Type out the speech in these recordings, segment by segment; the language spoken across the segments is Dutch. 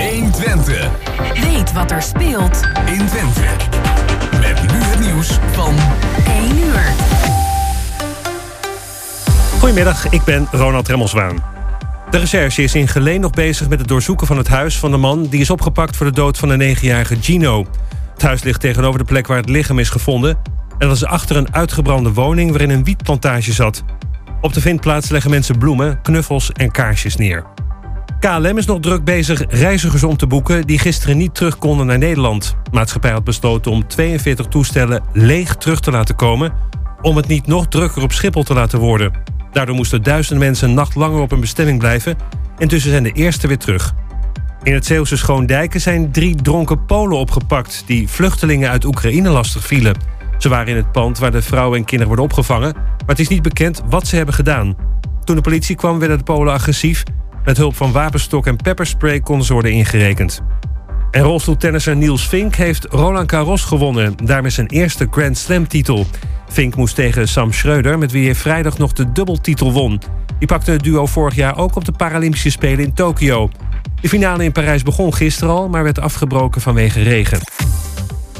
120. Weet wat er speelt in Twente. Met nu het nieuws van 1 uur. Goedemiddag, ik ben Ronald Remmelswaan. De recherche is in Geleen nog bezig met het doorzoeken van het huis van de man... die is opgepakt voor de dood van de 9-jarige Gino. Het huis ligt tegenover de plek waar het lichaam is gevonden... en dat is achter een uitgebrande woning waarin een wietplantage zat. Op de vindplaats leggen mensen bloemen, knuffels en kaarsjes neer. KLM is nog druk bezig reizigers om te boeken die gisteren niet terug konden naar Nederland. De maatschappij had besloten om 42 toestellen leeg terug te laten komen om het niet nog drukker op Schiphol te laten worden. Daardoor moesten duizenden mensen een nacht langer op hun bestemming blijven. Intussen zijn de eerste weer terug. In het Zeeuwse Schoondijken zijn drie dronken Polen opgepakt... die vluchtelingen uit Oekraïne lastig vielen. Ze waren in het pand waar de vrouwen en kinderen worden opgevangen... maar het is niet bekend wat ze hebben gedaan. Toen de politie kwam werden de Polen agressief... met hulp van wapenstok en pepperspray konden ze worden ingerekend. En rolstoeltennisser Niels Vink heeft Roland Garros gewonnen. Daarmee zijn eerste Grand Slam-titel. Vink moest tegen Sam Schreuder, met wie hij vrijdag nog de dubbeltitel won. Die pakte het duo vorig jaar ook op de Paralympische Spelen in Tokio. De finale in Parijs begon gisteren al, maar werd afgebroken vanwege regen.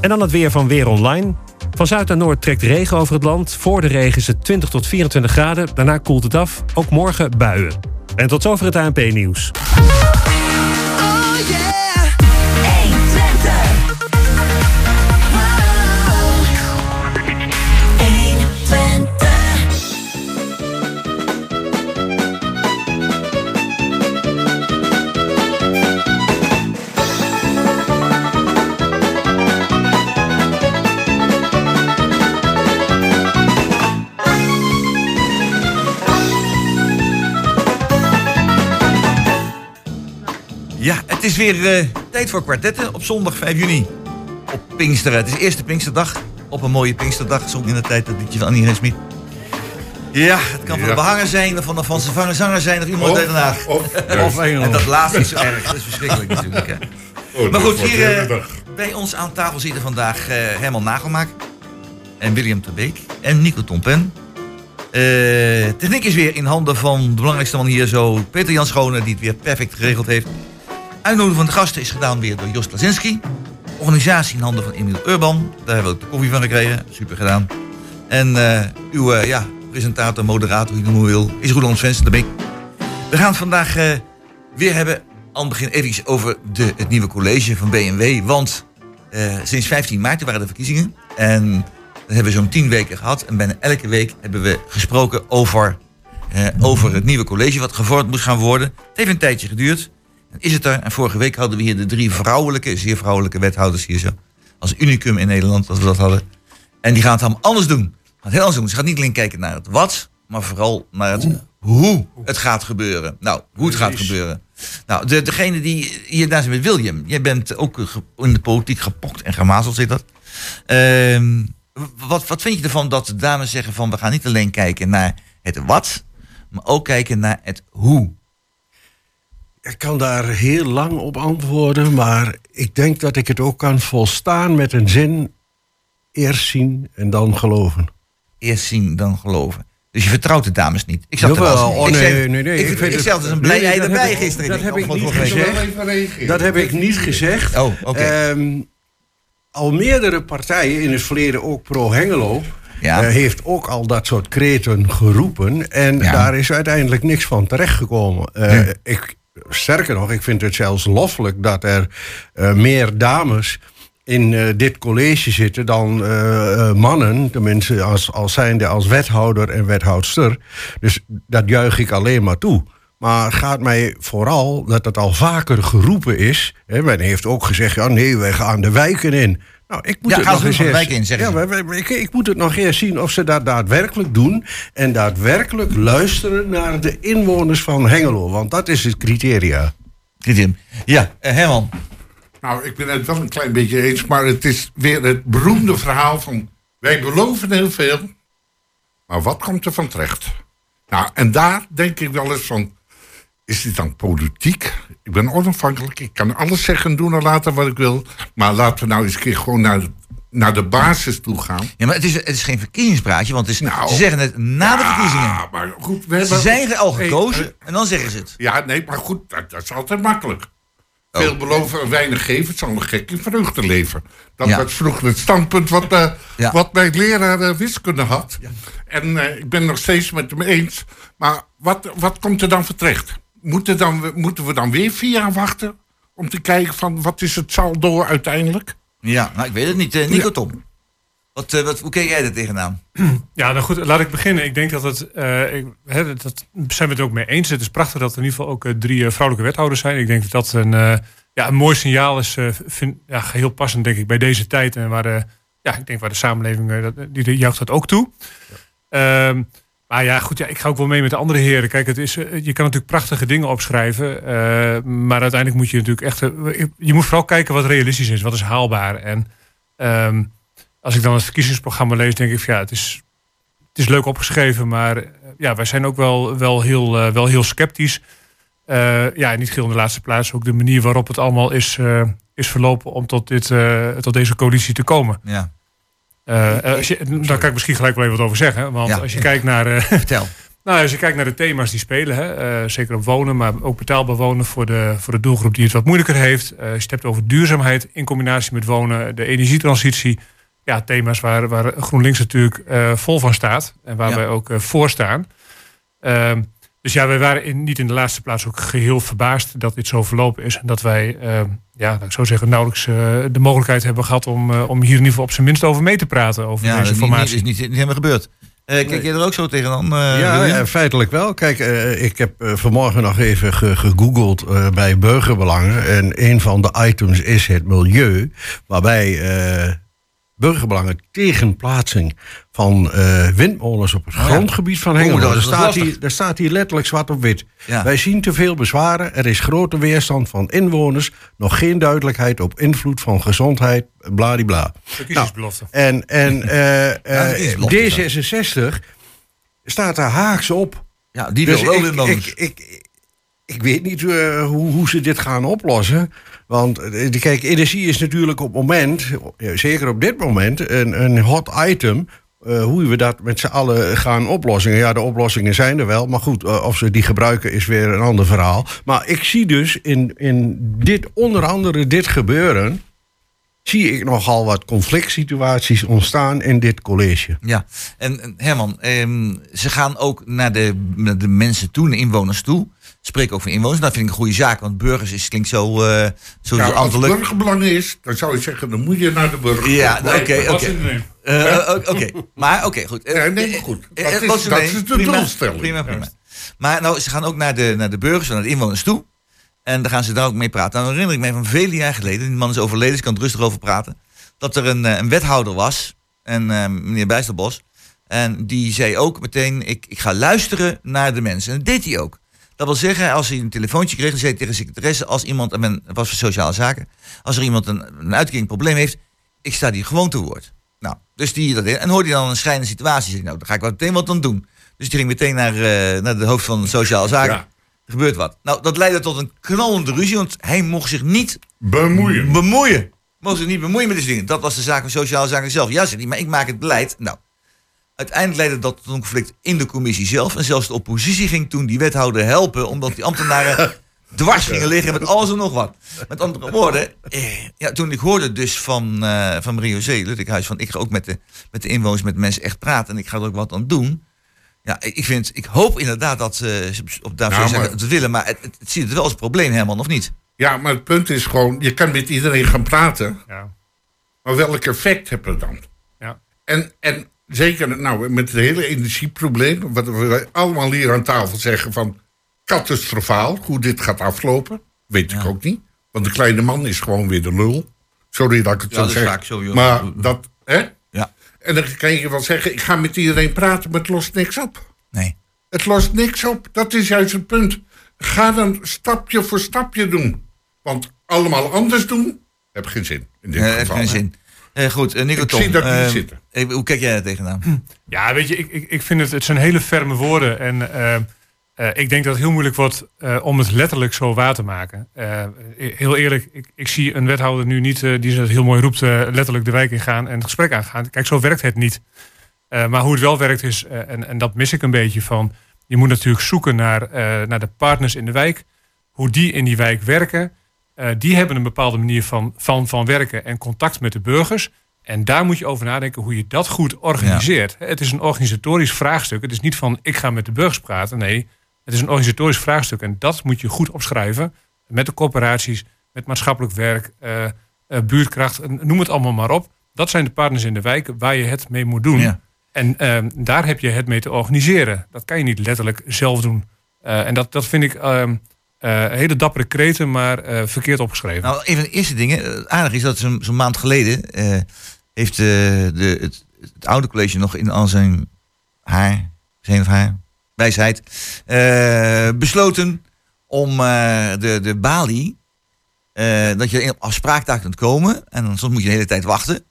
En dan het weer van Weer Online. Van zuid naar noord trekt regen over het land. Voor de regen is het 20 tot 24 graden. Daarna koelt het af. Ook morgen buien. En tot zover het ANP-nieuws. Ja, het is weer eh, tijd voor kwartetten op zondag 5 juni. Op Pinksteren. Het is de eerste Pinksterdag. Op een mooie Pinksterdag. Zong in de tijd dat liedje van Annie G. Smit. Ja, het kan van de behanger zijn, of van de Van Zanger zanger zijn, of iemand uit Den Haag. Of, Of en dat laatste is zo erg. Dat is verschrikkelijk natuurlijk. Hè. Oh, Maar goed, hier eh, de bij ons aan tafel zitten vandaag eh, Herman Nagelmaak. En William Terbeek. En Nico Tompen. Eh techniek is weer in handen van de belangrijkste man hier zo, Peter Jan Schone, die het weer perfect geregeld heeft. Uitnodigen van de gasten is gedaan weer door Jos Klasinski. Organisatie in handen van Emiel Urban. Daar hebben we ook de koffie van gekregen. Super gedaan. En eh, uw eh, ja, presentator, moderator, hoe je het noemen wil, is Roland Svensson, de Beek. We gaan het vandaag eh, weer hebben, aan het begin even over de, het nieuwe college van BMW. Want sinds 15 maart waren de verkiezingen. En dat hebben we zo'n 10 weken gehad. En bijna elke week hebben we gesproken over, over het nieuwe college wat gevormd moest gaan worden. Het heeft een tijdje geduurd. Is het er? En vorige week hadden we hier de drie vrouwelijke, zeer vrouwelijke wethouders hier zo. Als unicum in Nederland, dat we dat hadden. En die gaan het allemaal anders doen. Gaan het heel anders doen. Ze gaan niet alleen kijken naar het wat, maar vooral naar het hoe het gaat gebeuren. Nou, hoe het gaat gebeuren. Nou, de, degene die hier daar zijn met William. Jij bent ook in de politiek gepokt en gemazeld, zit dat. Ehm, wat, wat vind je ervan dat de dames zeggen van... we gaan niet alleen kijken naar het wat, maar ook kijken naar het hoe. Ik kan daar heel lang op antwoorden, maar ik denk dat ik het ook kan volstaan met een zin. Eerst zien en dan geloven. Eerst zien, dan geloven. Dus je vertrouwt de dames niet. Ik zag er wel oh, nee, nee, nee, Ik, ik ik, vind ik het- zelf dus een Nee, blij ei dat heb erbij ik- gisteren. dat heb ik niet gezegd. Dat heb ik niet gezegd. Oh, oké. Ehm, al meerdere partijen, in het verleden ook pro-Hengelo... Ja. eh, heeft ook al dat soort kreten geroepen. En Ja. daar is uiteindelijk niks van terechtgekomen. Eh, ik, sterker nog, ik vind het zelfs loffelijk dat er eh, meer dames in eh, dit college zitten dan eh, mannen, tenminste als, als zijnde als wethouder en wethoudster. Dus dat juich ik alleen maar toe. Maar gaat mij vooral dat het al vaker geroepen is. Hè, men heeft ook gezegd, ja nee, wij gaan de wijken in. Nou, ik moet Ja, het gaan nog eens eerst- in, zeggen ja, wij- ik, ik moet het nog eerst zien of ze dat daadwerkelijk doen. En daadwerkelijk luisteren naar de inwoners van Hengelo. Want dat is het criteria. Criterium. Ja, eh, Herman. Nou, ik ben het wel een klein beetje eens, maar het is weer het beroemde verhaal van... wij beloven heel veel, maar wat komt er van terecht? Nou, en daar denk ik wel eens van... is dit dan politiek? Ik ben onafhankelijk, ik kan alles zeggen, doen en laten wat ik wil... maar laten we nou eens een keer gewoon naar, naar de basis toe gaan. Ja, maar het is, het is geen verkiezingspraatje, want het is, Nou. ze zeggen het na de verkiezingen. Ja, maar goed, we Ze hebben... zijn al Hey, gekozen eh, en dan zeggen ze het. Ja, nee, maar goed, dat, dat is altijd makkelijk. Oh. Veel beloven en weinig geven. Het zal een gek in vreugde leven. Dat Ja. was vroeger het standpunt wat, eh, Ja. wat mijn leraar eh, wiskunde had. En ik ben het nog steeds met hem eens. Maar wat, wat komt er dan voor terecht? Moeten, dan, moeten we dan weer vier jaar wachten? Om te kijken van wat is het saldo uiteindelijk? Ja, nou, ik weet het niet. Eh, Nico Tom. Wat, eh, wat, hoe kijk jij er tegenaan? Ja, nou goed, laat ik beginnen. Ik denk dat het, eh, ik, hè, dat zijn we het ook mee eens. Het is prachtig dat er in ieder geval ook eh, drie vrouwelijke wethouders zijn. Ik denk dat dat een, eh, ja, een mooi signaal is. eh, vind, ja, geheel passend denk ik bij deze tijd. En waar de, ja, ik denk waar de samenleving, dat- die, juicht dat ook toe. Ehm, maar ja, goed, ja, ik ga ook wel mee met de andere heren. Kijk, het is, eh, je kan natuurlijk prachtige dingen opschrijven. eh, maar uiteindelijk moet je natuurlijk echt... eh, je moet vooral kijken wat realistisch is. Wat is haalbaar. En ehm, als ik dan het verkiezingsprogramma lees, denk ik van ja, het is, het is leuk opgeschreven, maar ja, wij zijn ook wel, wel, heel, wel heel sceptisch. Ja, niet geheel in de laatste plaats ook de manier waarop het allemaal is, is verlopen om tot, dit, tot deze coalitie te komen. Ja, als je, daar kan ik misschien gelijk wel even wat over zeggen. Want Ja. als je kijkt naar, eh, vertel. nou, als je kijkt naar de thema's die spelen, hè, eh, zeker op wonen, maar ook betaalbaar wonen voor de, voor de doelgroep die het wat moeilijker heeft. Eh, als je het hebt over duurzaamheid in combinatie met wonen, de energietransitie. Ja, thema's waar, waar GroenLinks natuurlijk eh, vol van staat en waar Ja. wij ook eh, voor staan. Ehm, dus ja, wij waren in, niet in de laatste plaats ook geheel verbaasd dat dit zo verlopen is. En dat wij, ehm, ja, laat ik zo zeggen, nauwelijks eh, de mogelijkheid hebben gehad om, eh, om hier in ieder geval op zijn minst over mee te praten. Over Ja, dat deze is niet, niet, formatie. is niet, niet helemaal gebeurd. Eh, kijk jij er ook zo tegenaan? eh ja, ja, feitelijk wel. Kijk, ik heb vanmorgen nog even ge- gegoogeld eh, bij burgerbelangen. En een van de items is het milieu. Waarbij eh, burgerbelangen tegen plaatsing van eh, windmolens op het ja. grondgebied van Oh, Hengelo. daar, staat hier, daar staat hier letterlijk zwart op wit. Ja. Wij zien te veel bezwaren. Er is grote weerstand van inwoners. Nog geen duidelijkheid op invloed van gezondheid. Bladibla. Verkiezingsbelofte. En, en eh, eh, is belofte, D66 staat er haaks op. ja, die Dus wil wel ik, windmolens. ik, ik, ik weet niet hoe, hoe ze dit gaan oplossen. Want eh, kijk, energie is natuurlijk op moment, zeker op dit moment, een, een hot item. Eh, hoe we dat met z'n allen gaan oplossen. Ja, de oplossingen zijn er wel. Maar goed, eh, of ze die gebruiken is weer een ander verhaal. Maar ik zie dus in, in dit, onder andere dit gebeuren... zie ik nogal wat conflict situaties ontstaan in dit college. Ja, en Herman, ehm, ze gaan ook naar de, naar de mensen toe, naar inwoners toe. Spreken ook van inwoners. Dat vind ik een goede zaak, want burgers is, klinkt zo, eh zo Nou, als het burgerbelang is, dan zou je zeggen, dan moet je naar de burger. Ja, nou, oké, oké. Eh, eh, Oké, maar oké, goed. Ja, nee, maar goed. Dat is- dat nee, is de prima, doelstelling. Prima, prima. Maar nou, ze gaan ook naar de, naar de burgers, naar de inwoners toe. En dan gaan ze daar ook mee praten. Nou, dan herinner ik mij van vele jaar geleden, die man is overleden, dus ik kan er rustig over praten. Dat er een, een wethouder was, en, meneer Bijsterbos. En die zei ook meteen, ik, ik ga luisteren naar de mensen. En dat deed hij ook. Dat wil zeggen, als hij een telefoontje kreeg, dan zei hij tegen de secretaresse, als iemand, en men was voor sociale zaken, als er iemand een, een uitkeringprobleem heeft, ik sta die gewoon te woord. Nou, dus die dat deed. En hoorde hij dan een schrijnende situatie, zei nou, dan ga ik wel meteen wat aan doen. Dus die ging meteen naar, eh, naar de hoofd van sociale zaken. Ja. Er gebeurt wat. Nou, dat leidde tot een knallende ruzie, want hij mocht zich niet Bemoeien. bemoeien. Mocht zich niet bemoeien met deze dingen. Dat was de zaak van sociale zaken zelf. Ja, zei hij, maar ik maak het beleid. Nou, uiteindelijk leidde dat tot een conflict in de commissie zelf. En zelfs de oppositie ging toen die wethouder helpen, omdat die ambtenaren dwars gingen liggen met alles en nog wat. Met andere woorden, eh, ja, toen ik hoorde dus van, eh van Mario Zee, van ik ga ook met de, met de inwoners, met de mensen echt praten en ik ga er ook wat aan doen. Ja, ik, vind, ik hoop inderdaad dat ze op daar Ja, zeggen maar- dat willen, maar het, het, het ziet het wel als een probleem, Herman, of niet? Ja, maar het punt is gewoon, je kan met iedereen gaan praten. Ja. Maar welk effect heb je dan? Ja. En, en zeker nou, met het hele energieprobleem, wat we allemaal hier aan tafel zeggen van catastrofaal, hoe dit gaat aflopen, weet ik ook niet. Want de kleine man is gewoon weer de lul. Sorry dat ik het Ja, zo dat zeg. vaak zo, joh. maar dat, hè? Ja. En dan kan je wel zeggen, ik ga met iedereen praten, maar het lost niks op. Nee. Het lost niks op. Dat is juist het punt. Ga dan stapje voor stapje doen. Want allemaal anders doen, heb geen zin. In dit heeft geval. geen zin. Eh, goed, eh, Nico Ik Tom, zie dat niet eh, zitten. hoe kijk jij er tegenaan? Ja, weet je, ik, ik, ik vind het, het zijn hele ferme woorden. En eh, eh, ik denk dat het heel moeilijk wordt eh, om het letterlijk zo waar te maken. Eh, heel eerlijk, ik, ik zie een wethouder nu niet, die dat heel mooi roept, letterlijk de wijk in gaan en het gesprek aangaan. Kijk, zo werkt het niet. Eh, maar hoe het wel werkt is, eh, en, en dat mis ik een beetje van, je moet natuurlijk zoeken naar, eh, naar de partners in de wijk, hoe die in die wijk werken. Eh, die hebben een bepaalde manier van, van, van werken en contact met de burgers. En daar moet je over nadenken hoe je dat goed organiseert. Het is een organisatorisch vraagstuk. Het is niet van ik ga met de burgers praten. Nee, het is een organisatorisch vraagstuk. En dat moet je goed opschrijven met de corporaties, met maatschappelijk werk, eh, eh, buurtkracht, noem het allemaal maar op. Dat zijn de partners in de wijk waar je het mee moet doen. Ja. En ehm, daar heb je het mee te organiseren. Dat kan je niet letterlijk zelf doen. En dat, dat vind ik eh, hele dappere kreten, maar eh, verkeerd opgeschreven. Nou, een van de eerste dingen, eh, aardig is dat zo'n zo'n maand geleden heeft de, het, het oude college nog in al zijn haar, zijn of haar, wijsheid, besloten om de, de balie, dat je op afspraak daar kunt komen. En dan soms moet je de hele tijd wachten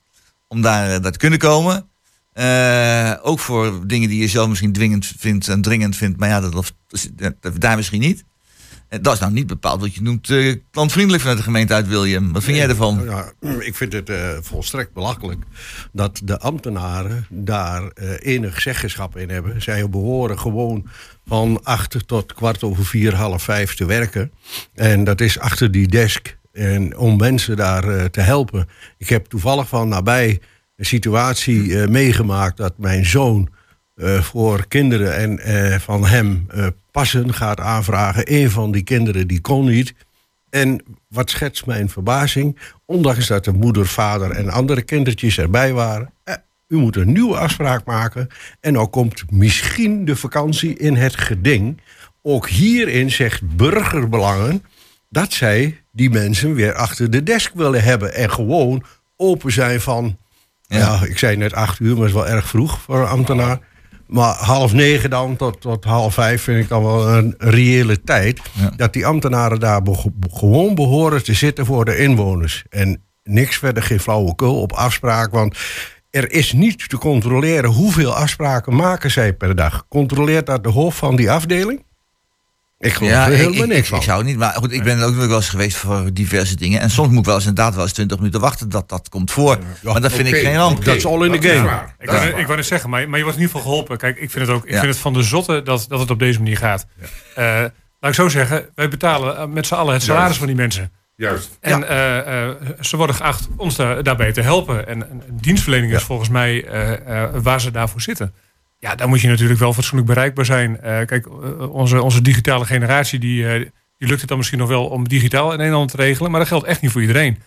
om daar, daar te kunnen komen. Ook voor dingen die je zelf misschien dwingend vindt en dringend vindt. Maar ja, dat, dat- daar misschien niet. Dat is nou niet bepaald wat je noemt eh klantvriendelijk vanuit de gemeente uit William. Wat vind jij ervan? Ja, ik vind het eh, volstrekt belachelijk dat de ambtenaren daar eh, enig zeggenschap in hebben. Zij behoren gewoon van acht tot kwart over vier, half vijf te werken. En dat is achter die desk. En om mensen daar te helpen. Ik heb toevallig van nabij een situatie meegemaakt dat mijn zoon eh, voor kinderen en eh, van hem eh, passen gaat aanvragen. Een van die kinderen die kon niet. En wat schetst mijn verbazing, ondanks dat de moeder, vader en andere kindertjes erbij waren. Eh, u moet een nieuwe afspraak maken. En dan komt misschien de vakantie in het geding. Ook hierin zegt burgerbelangen dat zij die mensen weer achter de desk willen hebben. En gewoon open zijn van, Ja. ja, ik zei net acht uur, maar is wel erg vroeg voor een ambtenaar. Maar half negen dan tot, tot half vijf vind ik dan wel een reële tijd. Ja. Dat die ambtenaren daar be- gewoon behoren te zitten voor de inwoners. En niks verder, geen flauwekul op afspraak. Want er is niet te controleren hoeveel afspraken maken zij per dag. Controleert dat de hoofd van die afdeling? Ik geloof er ik, helemaal ik, niks ik, van. ik zou het niet, maar goed, ik ben ook wel eens geweest voor diverse dingen. En soms moet ik wel eens inderdaad wel eens 20 minuten wachten dat dat komt voor. maar dat vind ik geen ramp. Dat is all in the game. Ik wou, ik wou net zeggen, maar, maar je wordt in ieder geval geholpen. Kijk, ik vind het ook. Ik Ja. vind het van de zotte dat, dat het op deze manier gaat. Eh, laat ik zo zeggen, wij betalen eh, met z'n allen het salaris Juist. van die mensen. Juist. En eh, eh, ze worden geacht ons daar, daarbij te helpen. En, en dienstverlening is volgens mij eh, eh, waar ze daarvoor zitten. Ja, daar moet je natuurlijk wel fatsoenlijk bereikbaar zijn. Eh, kijk, eh, onze, onze digitale generatie, die, eh, die lukt het dan misschien nog wel om digitaal een en ander te regelen. Maar dat geldt echt niet voor iedereen.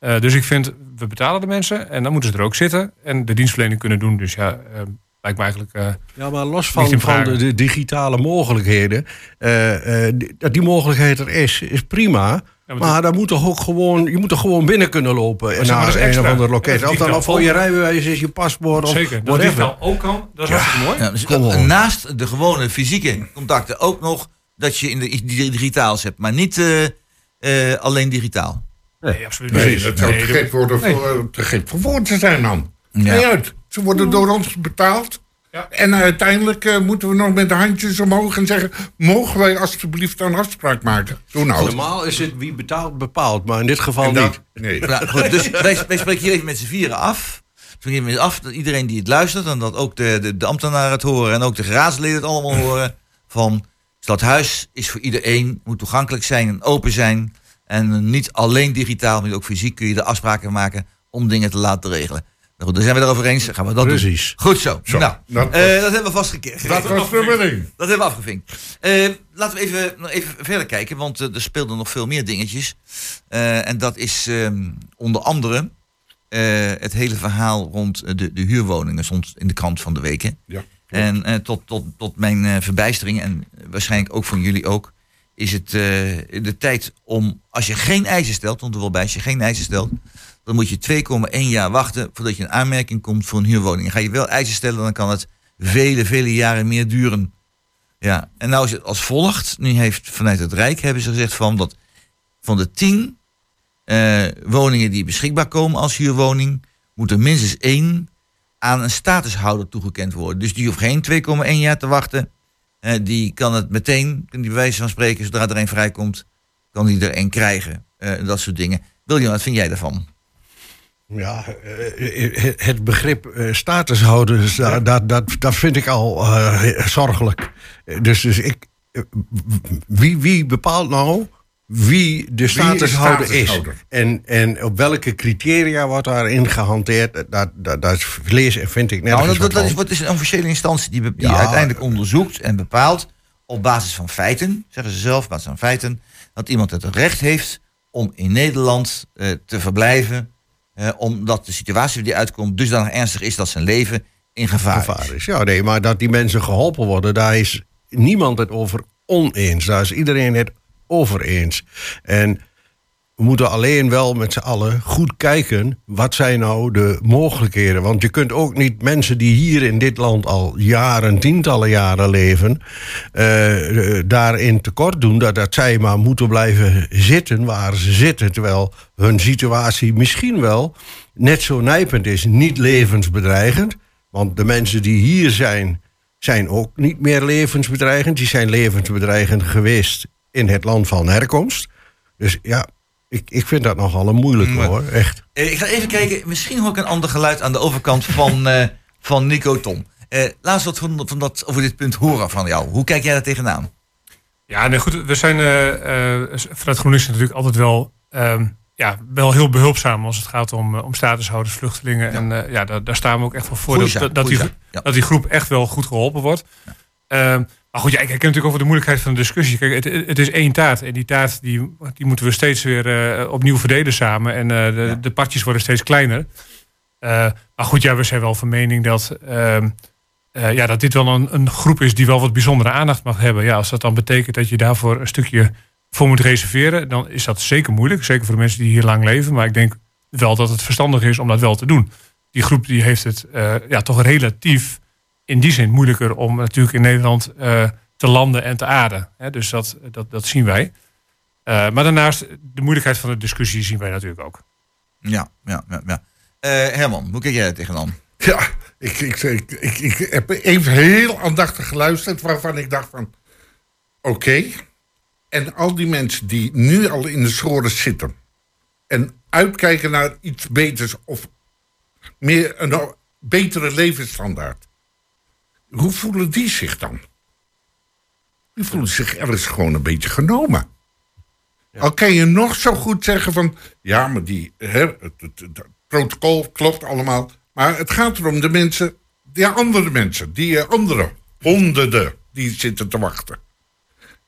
Dus ik vind, we betalen de mensen en dan moeten ze er ook zitten. En de dienstverlening kunnen doen. Dus ja, lijkt me eigenlijk... Ja, maar los van, in de, de digitale mogelijkheden. dat die mogelijkheid er is, is prima. Maar maar dan moet toch ook gewoon, je moet toch gewoon binnen kunnen lopen. zeg En maar, naar dat is een of ander loket. is Of dan al voor je rijbewijs is je paspoort. Of zeker, dat digitaal ook kan. Dat is hartstikke mooi. Ja, dus, naast de gewone fysieke contacten ook nog dat je in de di- digitaals hebt, maar niet eh, eh, alleen digitaal. Nee, absoluut Nee, niet. dat zou Nee, te dat- gek worden nee. voor, eh, te gek voor woord te zijn dan. Ja. Nee, uit. Ze worden door ons betaald. Ja. En uiteindelijk eh, moeten we nog met de handjes omhoog en zeggen... mogen wij alstublieft een afspraak maken? Doe nou. Normaal is het wie betaalt bepaalt, maar in dit geval niet. nee. Ja, goed, dus wij, wij spreken hier even met z'n vieren af. We spreken hier af dat iedereen die het luistert en dat ook de, de, de ambtenaren het horen en ook de raadsleden het allemaal horen. Van Stadhuis is voor iedereen, moet toegankelijk zijn en open zijn. En niet alleen digitaal, maar ook fysiek kun je de afspraken maken om dingen te laten regelen. Nou goed, dan zijn we erover eens. Dan gaan we dat Precies. doen. Goed zo. Zo, nou, dat dat hebben we vastgekregen. Dat was. Dat hebben we afgevinkt. Eh, laten we even, nog even verder kijken, want eh, er speelden nog veel meer dingetjes. Eh, en dat is ehm, onder andere het hele verhaal rond de, de huurwoningen, stond in de krant van de weken. Ja. En tot, tot, tot mijn verbijstering, en waarschijnlijk ook van jullie ook, is het de tijd om, als je geen eisen stelt, stond er wel bij, als je geen eisen stelt, dan moet je 2,1 jaar wachten voordat je een aanmerking komt voor een huurwoning. Ga je wel eisen stellen, dan kan het vele, vele jaren meer duren. Ja, en nou is het als volgt. Nu heeft vanuit het Rijk hebben ze gezegd van dat van de 10 eh, woningen die beschikbaar komen als huurwoning, moet er minstens één aan een statushouder toegekend worden. Dus die hoeft geen 2,1 jaar te wachten. Eh, die kan het meteen, die bij wijze van spreken, zodra er een vrijkomt, kan die er een krijgen. Eh, dat soort dingen. William, wat vind jij daarvan? Ja, eh, eh, het begrip eh, statushouders, da- dat, dat, dat vind ik al zorgelijk. Dus, dus ik, wie, wie bepaalt nou wie de statushouder is. statushouder? En, en op welke criteria wordt daarin gehanteerd, dat, dat, dat lees en vind ik nergens Nou, dat, dat is, wat is een officiële instantie die, die Ja. uiteindelijk onderzoekt en bepaalt op basis van feiten, zeggen ze zelf, op basis van feiten, dat iemand het recht heeft om in Nederland te verblijven, omdat de situatie die uitkomt dusdanig ernstig is dat zijn leven in gevaar, gevaar is. is. Ja, nee, maar dat die mensen geholpen worden, daar is niemand het over oneens. Daar is iedereen het over eens. En we moeten alleen wel met z'n allen goed kijken, wat zijn nou de mogelijkheden? Want je kunt ook niet mensen die hier in dit land al jaren, tientallen jaren leven, eh, daarin tekort doen dat, dat zij maar moeten blijven zitten waar ze zitten. Terwijl hun situatie misschien wel net zo nijpend is, niet levensbedreigend. Want de mensen die hier zijn, zijn ook niet meer levensbedreigend. Die zijn levensbedreigend geweest in het land van herkomst. Dus ja, ik, ik vind dat nogal een moeilijk Maar- hoor, echt. Eh, ik ga even kijken, misschien hoor ik een ander geluid aan de overkant van, eh, van Nico Tom. Eh laat eens wat van, van dat, over dit punt horen van jou. Hoe kijk jij daar tegenaan? Ja, nee, goed. We zijn eh, eh, vanuit GroenLinks natuurlijk altijd wel, ehm, ja, wel heel behulpzaam als het gaat om, om statushouders, vluchtelingen. En eh, ja, daar, daar staan we ook echt wel voor Goeie dat, dat, dat, die, ja. dat die groep echt wel goed geholpen wordt. Ehm, maar goed, ja, ik herken natuurlijk over de moeilijkheid van de discussie. Kijk, het, het is één taart. En die taart die, die moeten we steeds weer eh, opnieuw verdelen samen. En eh, de, Ja. de partjes worden steeds kleiner. Eh, maar goed, ja, we zijn wel van mening dat, ehm, eh, ja, dat dit wel een, een groep is die wel wat bijzondere aandacht mag hebben. Ja, als dat dan betekent dat je daarvoor een stukje voor moet reserveren, dan is dat zeker moeilijk. Zeker voor de mensen die hier lang leven. Maar ik denk wel dat het verstandig is om dat wel te doen. Die groep die heeft het ja, toch relatief in die zin moeilijker om natuurlijk in Nederland eh, te landen en te aarden. Hè, dus dat, dat, dat zien wij. Eh, maar daarnaast, de moeilijkheid van de discussie zien wij natuurlijk ook. Ja, ja, ja. ja. Eh, Herman, hoe kijk jij daar tegenaan? Ja, ik, ik, ik, ik, ik heb even heel aandachtig geluisterd waarvan ik dacht van... Oké, en al die mensen die nu al in de schoren zitten... en uitkijken naar iets beters of meer een betere levensstandaard... hoe voelen die zich dan? Die voelen zich ergens gewoon een beetje genomen. Al kan je nog zo goed zeggen van... ja, maar die, hè, het, het- het protocol klopt allemaal... maar het gaat erom de mensen... die andere mensen, die eh, andere honderden... die zitten te wachten.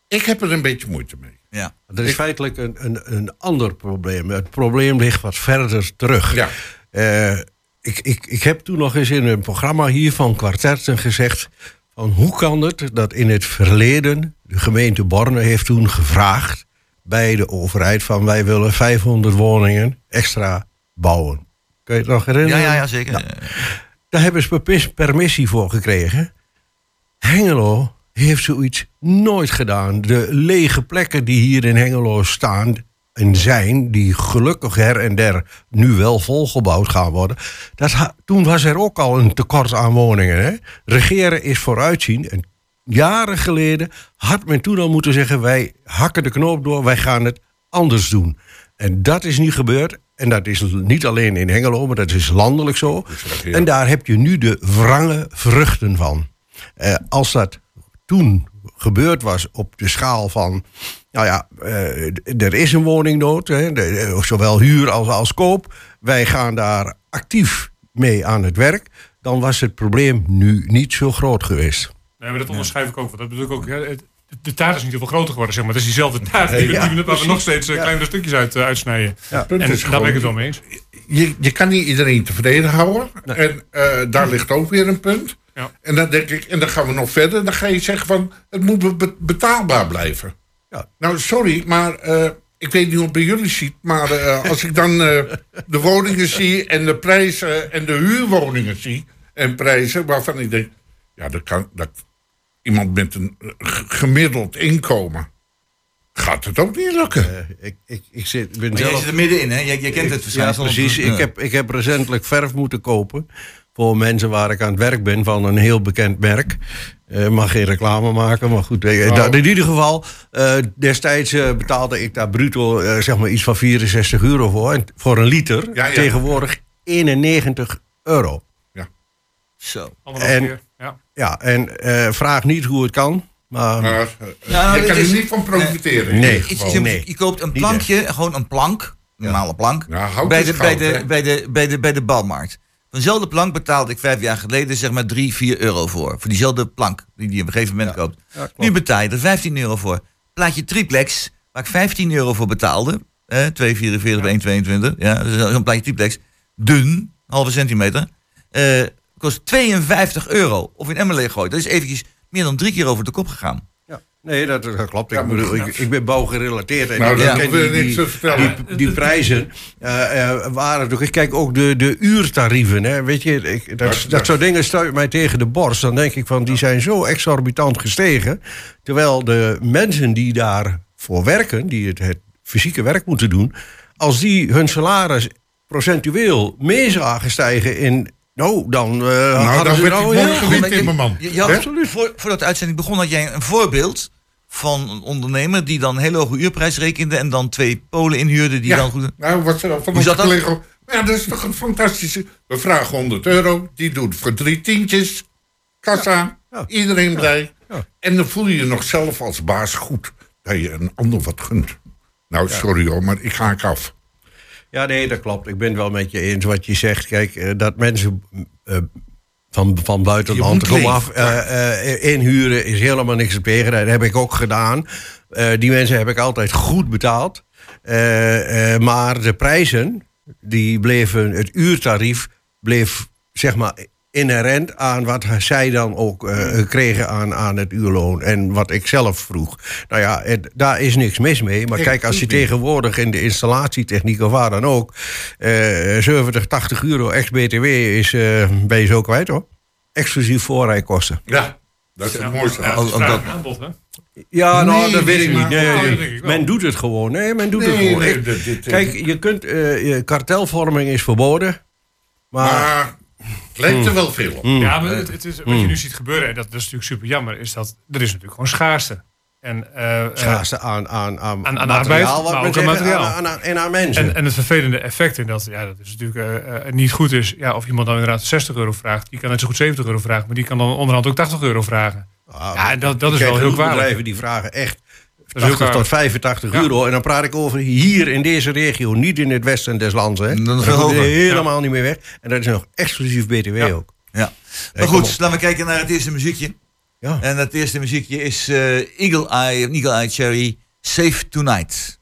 Ik heb er een beetje moeite mee. Ja. Er is feitelijk een, een, een ander probleem. Het probleem ligt wat verder terug. Ja. Eh, ik, ik, ik heb toen nog eens in een programma hier van Kwartetten gezegd... van hoe kan het dat in het verleden... de gemeente Borne heeft toen gevraagd bij de overheid... van wij willen 500 woningen extra bouwen. Kun je het nog Ja, herinneren? ja, ja, zeker. Daar hebben ze permis- permissie voor gekregen. Hengelo heeft zoiets nooit gedaan. De lege plekken die hier in Hengelo staan en zijn, die gelukkig her en der nu wel volgebouwd gaan worden. Dat toen was er ook al een tekort aan woningen. Hè? Regeren is vooruitzien. En jaren geleden had men toen al moeten zeggen: wij hakken de knoop door, wij gaan het anders doen. En dat is niet gebeurd. En dat is niet alleen in Hengelo, maar dat is landelijk zo. En daar heb je nu de wrange vruchten van. Eh, als dat toen gebeurd was op de schaal van. Nou ja, eh, er is een woningnood, hè, de- de- zowel huur als, als koop. Wij gaan daar actief mee aan het werk. Dan was het probleem nu niet zo groot geweest. Nee, maar dat onderschrijf ik ook. Want dat bedoel ik ook. het- de taart is niet heel veel groter geworden, zeg maar. Het is diezelfde taart die we, Ja, waar we nog steeds eh, kleinere stukjes uit eh, uitsnijden. Ja. En daar ben ik het wel mee eens. Je, je kan niet iedereen tevreden houden. En eh, daar ligt ook weer een punt. Ja. En dan denk ik, en dan gaan we nog verder. Dan ga je zeggen van, het moet be- be- betaalbaar blijven. Ja. Nou, sorry, maar eh, ik weet niet hoe het bij jullie ziet. Maar eh, als ik dan de woningen zie en de prijzen en de huurwoningen zie en prijzen, waarvan ik denk, ja, dat kan dat iemand met een gemiddeld inkomen gaat het ook niet lukken. Eh, ik, ik, ik zit, ben Maar jij zelf zit er middenin, hè? Jij, jij kent het Ja, verschijnsel. precies. Ja. Ik heb, ik heb recentelijk verf moeten kopen. Voor mensen waar ik aan het werk ben van een heel bekend merk. Eh mag geen reclame maken, maar goed. eh, Nou. dat- in ieder geval, eh, destijds betaalde ik daar bruto zeg maar iets van 64 euro voor. En voor een liter. Ja, ja. Tegenwoordig 91 euro. Zo. Anderhalf En- keer. Ja. Ja, en eh, vraag niet hoe het kan. Maar Maar eh, Nou, je kan er niet van profiteren. Nee. Je koopt een plankje, gewoon een plank, een normale plank, Ja, hout bij, de, bij, de, bij, de, bij, de, bij de bouwmarkt. Vanzelfde plank betaalde ik vijf jaar geleden zeg maar 3, 4 euro voor. Voor diezelfde plank die je op een gegeven moment koopt. nu betaal je er 15 euro voor. Plaatje triplex, waar ik 15 euro voor betaalde. Eh, 2,44 bij 1,22. Ja, dus zo'n plaatje triplex. Dun, halve centimeter. eh, kost 52 euro. Of in Emmer leeggooid. Dat is eventjes meer dan drie keer over de kop gegaan. Ja. Nee, dat, dat klopt. Ja, Ik, bedoel, ik, ik ben bouwgerelateerd. En Nou, ik dat niks die, te vertellen. die, die prijzen eh, eh, waren toch... Kijk, ook de, de uurtarieven. Hè, weet je, ik, dat, Dat- soort dingen stuit mij tegen de borst. Dan denk ik van, die zijn zo exorbitant gestegen. Terwijl de mensen die daarvoor werken... die het, het fysieke werk moeten doen... als die hun salaris procentueel mee zagen stijgen in... Nou, dan eh Nou, hadden dan ze werd je- Timmerman. Je, je had, Hè? absoluut. Voor, voordat de uitzending begon had jij een voorbeeld van een ondernemer die dan een hele hoge uurprijs rekende en dan twee Polen inhuurde die Ja, dan goed. nou, wat er van Hoe onze zat dat? collega... Maar ja, dat is toch een fantastische... We vragen 100 euro, die doet voor drie tientjes. Kassa, Ja. iedereen blij. Ja. En dan voel je je nog zelf als baas goed dat je een ander wat gunt. Nou, sorry hoor, maar ik haak af. Ja, nee, dat klopt. Ik ben het wel met je eens wat je zegt. Kijk, eh, dat mensen eh, van, van buitenland komen af eh, eh, inhuren is helemaal niks op tegen. Dat heb ik ook gedaan. Die mensen heb ik altijd goed betaald. Maar de prijzen, die bleven, het uurtarief bleef zeg maar inherent aan wat zij dan ook eh, kregen aan, aan het uurloon. En wat ik zelf vroeg. Nou ja, het- daar is niks mis mee. Maar kijk, als je tegenwoordig in de installatietechniek of waar dan ook... eh 70, 80 euro ex-BTW is, eh ben je zo kwijt hoor. Exclusief voorrijkosten. Ja, dat is het mooiste. Ja, dat- en aanbod, hè? Ja, nou, Nee, dat weet ik niet. Nee, nee. ik. Men doet het gewoon. Nee, men doet het gewoon. nee, Ik- dit- dit- Kijk, je kunt... eh, kartelvorming is verboden. Maar... lijkt er wel veel op. Ja, maar het, het is, wat je nu ziet gebeuren, en dat, dat is natuurlijk super jammer, is dat er is natuurlijk gewoon schaarste. En, eh, eh, schaarste aan, aan, aan, aan materiaal, arbeid, wat maar ook aan materiaal. aan- aan- en aan mensen. En, en het vervelende effect in dat, ja, dat is natuurlijk eh, niet goed is. Ja, of iemand dan inderdaad 60 euro vraagt, die kan net zo goed 70 euro vragen, maar die kan dan onderhand ook 80 euro vragen. Ah, Ja, en dat, dat is wel heel kwalijk. bedrijven die vragen echt 80 tot kwalijk. 85 Ja. euro. En dan praat ik over hier in deze regio, niet in het westen des lands. Hè. Dat komt hoger. helemaal niet meer weg. En dat is nog exclusief BTW Ja. ook. Ja. Maar goed, laten we kijken naar het eerste muziekje. Ja. En het eerste muziekje is eh, Eagle Eye, Eagle Eye Cherry, Safe Tonight.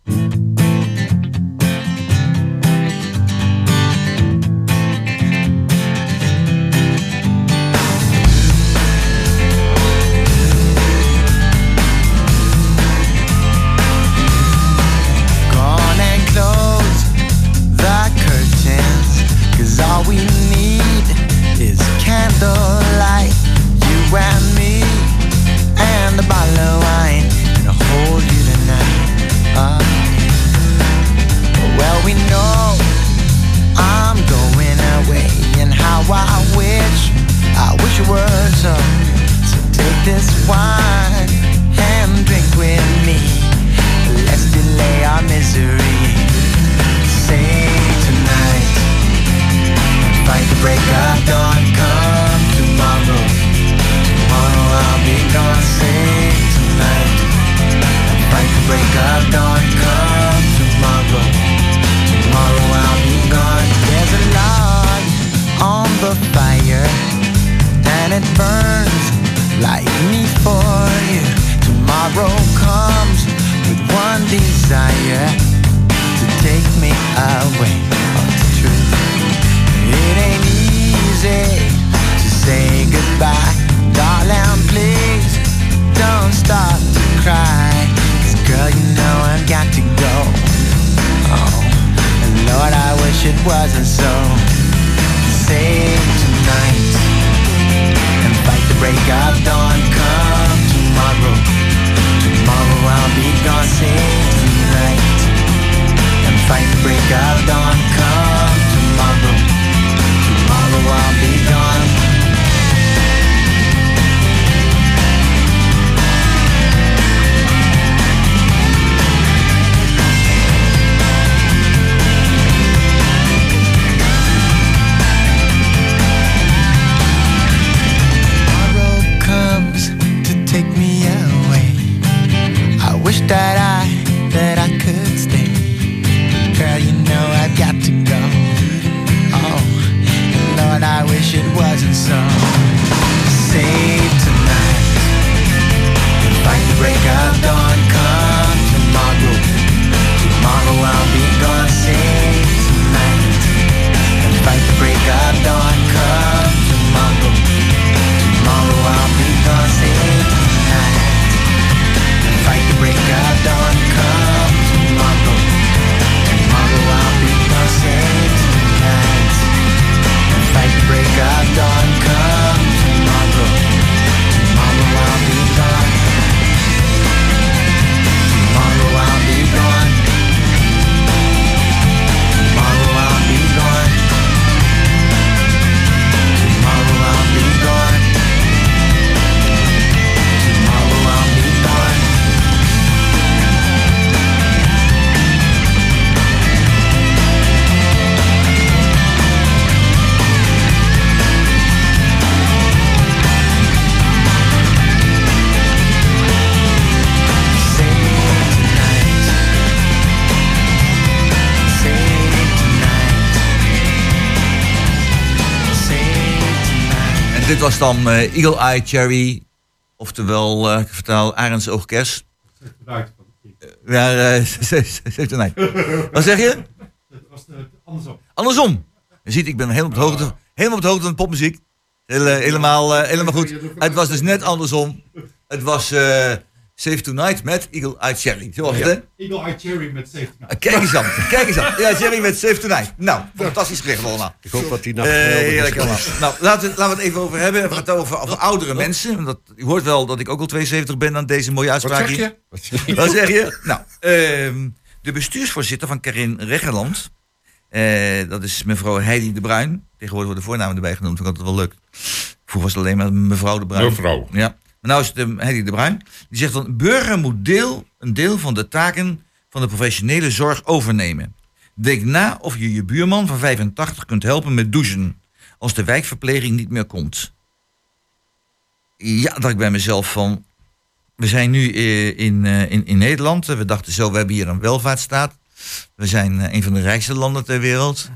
Dit was dan eh, Eagle Eye Cherry. Oftewel, eh ik vertaal Arends Oogkers. Ja, eh, zegt nee. Wat zeg je? Andersom. Je ziet, ik ben helemaal op de hoogte, helemaal op de hoogte van de popmuziek. Hele- helemaal, helemaal goed. Het was dus net andersom. Het was Save Tonight met Eagle Eye Cherry. Zo was het, hè? Eagle Eye Cherry met 70. Ah, Kijk eens aan, kijk eens aan. Ja, Cherry met Save Tonight. Nou, fantastisch geregeld allemaal. Ik hoop dat die nacht Eh, is heerlijk allemaal. Nou, laten we, laten we het even over hebben. We gaan het over, over oudere mensen. Want Dat, u hoort wel dat ik ook al 72 ben aan deze mooie Wat uitspraak zeg hier. je? Wat zeg je? Nou, ehm, de bestuursvoorzitter van Karin Reggeland. eh, dat is mevrouw Heidi de Bruin. Tegenwoordig worden de voornamen erbij genoemd. Vind ik altijd wel leuk. Vroeger was het alleen maar mevrouw de Bruin. Mevrouw. Ja. Maar nou is het um, Heidi de Bruin. Die zegt dan, burger moet deel, een deel van de taken van de professionele zorg overnemen. Denk na of je je buurman van 85 kunt helpen met douchen. Als de wijkverpleging niet meer komt. Ja, dacht ik bij mezelf van... We zijn nu eh, in, eh, in, in Nederland. We dachten zo, we hebben hier een welvaartsstaat. We zijn eh, een van de rijkste landen ter wereld.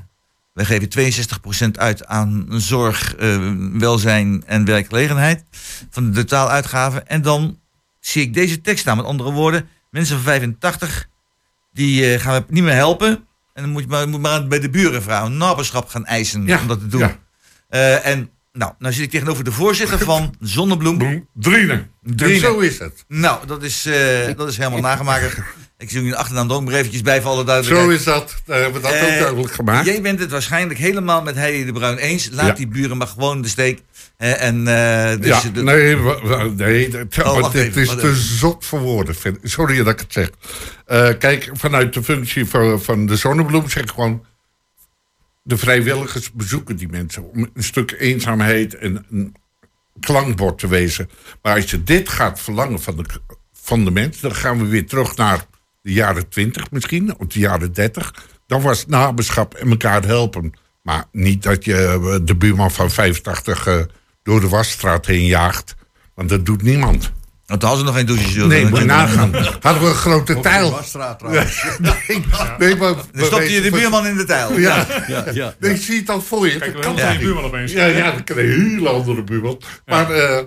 We geven 62% uit aan zorg, eh, welzijn en werkgelegenheid. Van de totaaluitgaven. En dan zie ik deze tekst staan. Met andere woorden, mensen van 85, die eh, gaan we niet meer helpen. En dan moet je maar, moet maar bij de burenvrouw een naberschap gaan eisen Ja, om dat te doen. ja. Eh, en nou, nou zit ik tegenover de voorzitter van Zonnebloem. Bloem, Drienen. Drienen. En zo is het. Nou, dat is, eh, dat is helemaal nagemaakt. Ik zie je achternaam er ook maar eventjes bij vallen. Zo is dat. Daar hebben we dat Eh, ook duidelijk gemaakt. Jij bent het waarschijnlijk helemaal met Heidi de Bruin eens. Laat Ja. die buren maar gewoon de steek. En, eh, dus ja, de- nee, nee Oh, het even, is te even. zot voor woorden. vind- Sorry dat ik het zeg. Eh, kijk, vanuit de functie van, van de zonnebloem zeg ik gewoon... de vrijwilligers bezoeken die mensen... om een stuk eenzaamheid en een klankbord te wezen. Maar als je dit gaat verlangen van de, van de mensen... dan gaan we weer terug naar de jaren 20 misschien, of de jaren 30. Dan was het naberschap en elkaar helpen. Maar niet dat je eh, de buurman van 85 eh, door de wasstraat heen jaagt. Want dat doet niemand. Want toen hadden ze nog geen douches. joh. Nee, moet je nagaan. Hadden we een grote tijl. Wasstraat trouwens. Nee, nee, maar... Dan stopte je de buurman in de tijl. Ja, Ja, ja. nee, zie je het al voor je. Kijk, we kan niet? buurman opeens. Ja, ja, dan krijg je een hele andere buurman. Maar eh,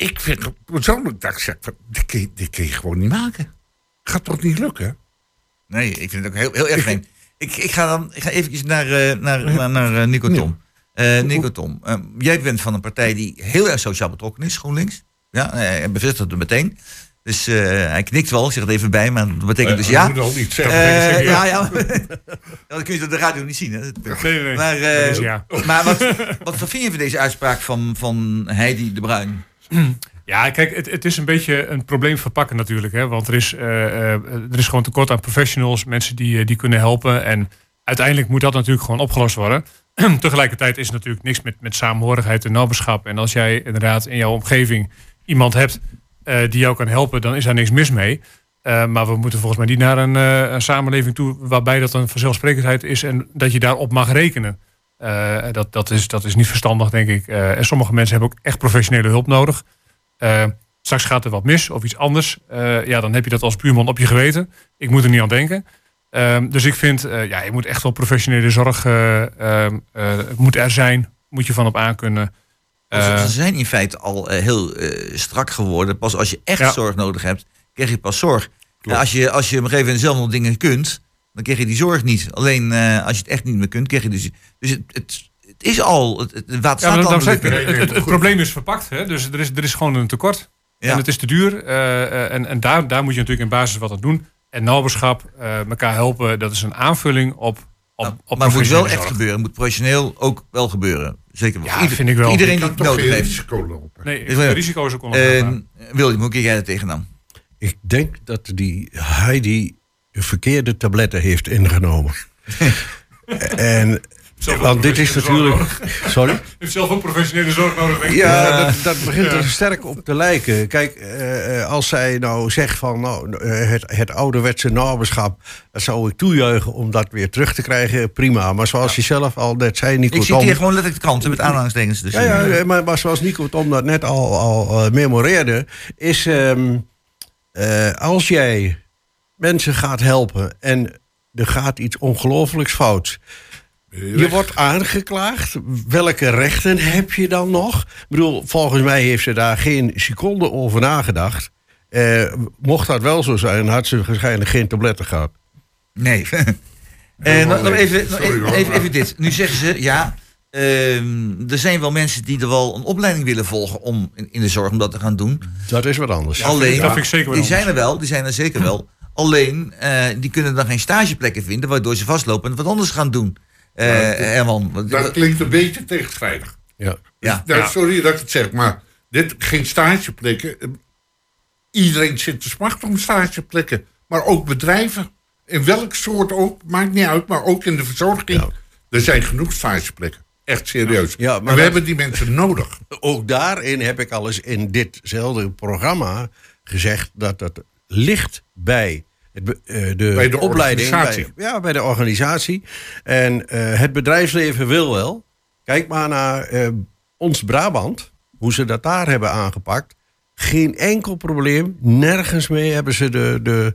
ik, vind het persoonlijk dat ik zeg, van, dit, kun je, dit kun je gewoon niet maken. Gaat toch niet lukken? Nee, ik vind het ook heel, heel erg vreemd. Ik, ik ga dan ik ga eventjes naar, eh, naar, naar, naar eh, Nico Tom. Eh, Nico Tom, eh, jij bent van een partij die heel erg sociaal betrokken is, GroenLinks. Ja, hij bevestigt het meteen. Dus eh, hij knikt wel, ik zeg het even bij, maar dat betekent dus ja. Je moet al niet zeggen. Ja, ja. ja. Dat kun je de radio niet zien. Hè? Nee, nee, nee. Maar, eh, Dat ja. maar wat, wat vind je van deze uitspraak van, van Heidi de Bruin? Ja, kijk, het, het is een beetje een probleem verpakken natuurlijk. Hè? Want er is, eh, eh, er is gewoon tekort aan professionals, mensen die, eh, die kunnen helpen. En uiteindelijk moet dat natuurlijk gewoon opgelost worden. Tegelijkertijd is natuurlijk niks met, met samenhorigheid en naberschap. En als jij inderdaad in jouw omgeving iemand hebt die jou kan helpen, dan is daar niks mis mee. Maar we moeten volgens mij niet naar een, een samenleving toe waarbij dat een vanzelfsprekendheid is en dat je daarop mag rekenen. Eh, dat, dat, is, dat is niet verstandig, denk ik. Eh, en sommige mensen hebben ook echt professionele hulp nodig. Eh, straks gaat er wat mis of iets anders. Ja, dan heb je dat als buurman op je geweten. Ik moet er niet aan denken. Ehm, dus ik vind, ja, je moet echt wel professionele zorg eh, moet er zijn. Moet je van op aankunnen. Want Eh, Ze zijn in feite al heel strak geworden. Pas als je echt Ja. zorg nodig hebt, krijg je pas zorg. En als, je, als je op een gegeven moment zelf nog dingen kunt, dan krijg je die zorg niet. Alleen eh, als je het echt niet meer kunt, krijg je dus... Dus het, het, het is al... Het, het, het water ja, staat dan de het, het, het probleem is verpakt. Hè? Dus er is, er is gewoon een tekort. Ja. En het is te duur. eh, eh, en en daar, daar moet je natuurlijk in basis wat aan doen. En naberschap, eh, elkaar helpen, dat is een aanvulling op, op, Nou, op maar het moet wel echt zorg. gebeuren. Het moet professioneel ook wel gebeuren. Zeker. Ja, ieder- vind ik wel. Iedereen Je die het nodig geen heeft. risico lopen. Nee, het risico is ook En onaanvaardbaar. William, hoe kijk jij er tegenaan? Ik denk dat die Heidi de verkeerde tabletten heeft ingenomen. en, want dit is natuurlijk... Sorry? Je hebt zelf ook professionele zorg nodig. denk ik. Ja, dat, dat begint er sterk op te lijken. Kijk, eh, eh, als zij nou zegt van nou, eh, het, het ouderwetse naberschap, dat zou ik toejuichen om dat weer terug te krijgen, prima. Maar zoals je zelf al net zei, Nico Ik Tom- zit hier gewoon letterlijk de krant met aanhalingstekens. Dus, Ja, ja, maar, maar zoals Nico Tom dat net al, al eh, memoreerde, is ehm, eh, als jij mensen gaat helpen en er gaat iets ongelooflijks fout, Je wordt aangeklaagd. Welke rechten heb je dan nog? Ik bedoel, volgens mij heeft ze daar geen seconde over nagedacht. Eh, mocht dat wel zo zijn, had ze waarschijnlijk geen tabletten gehad. Nee. En nog, nog even, nog Sorry, even, hoor, even, maar- even dit. Nu zeggen ze, ja, ehm, er zijn wel mensen die er wel een opleiding willen volgen om in, in de zorg om dat te gaan doen. Dat is wat anders. Alleen, dat vind ik zeker wel die zijn er wel, die zijn er zeker wel. Alleen, eh, die kunnen dan geen stageplekken vinden, waardoor ze vastlopen en wat anders gaan doen. Eh Herman, wat- Dat klinkt een beetje tegenstrijdig. Ja. ja. Nou, Sorry dat ik het zeg, maar dit geen stageplekken. Eh, Iedereen zit te smachten om stageplekken. Maar ook bedrijven. In welk soort ook, maakt niet uit, maar ook in de verzorging. Er zijn genoeg stageplekken. Echt serieus. Ja, maar we dat- hebben die mensen nodig. Ook daarin heb ik al eens in ditzelfde programma gezegd dat dat ligt bij, de, Bij de opleiding. Bij, ja, bij de organisatie. En eh, het bedrijfsleven wil wel. Kijk maar naar eh, ons Brabant, hoe ze dat daar hebben aangepakt. Geen enkel probleem. Nergens mee hebben ze de, de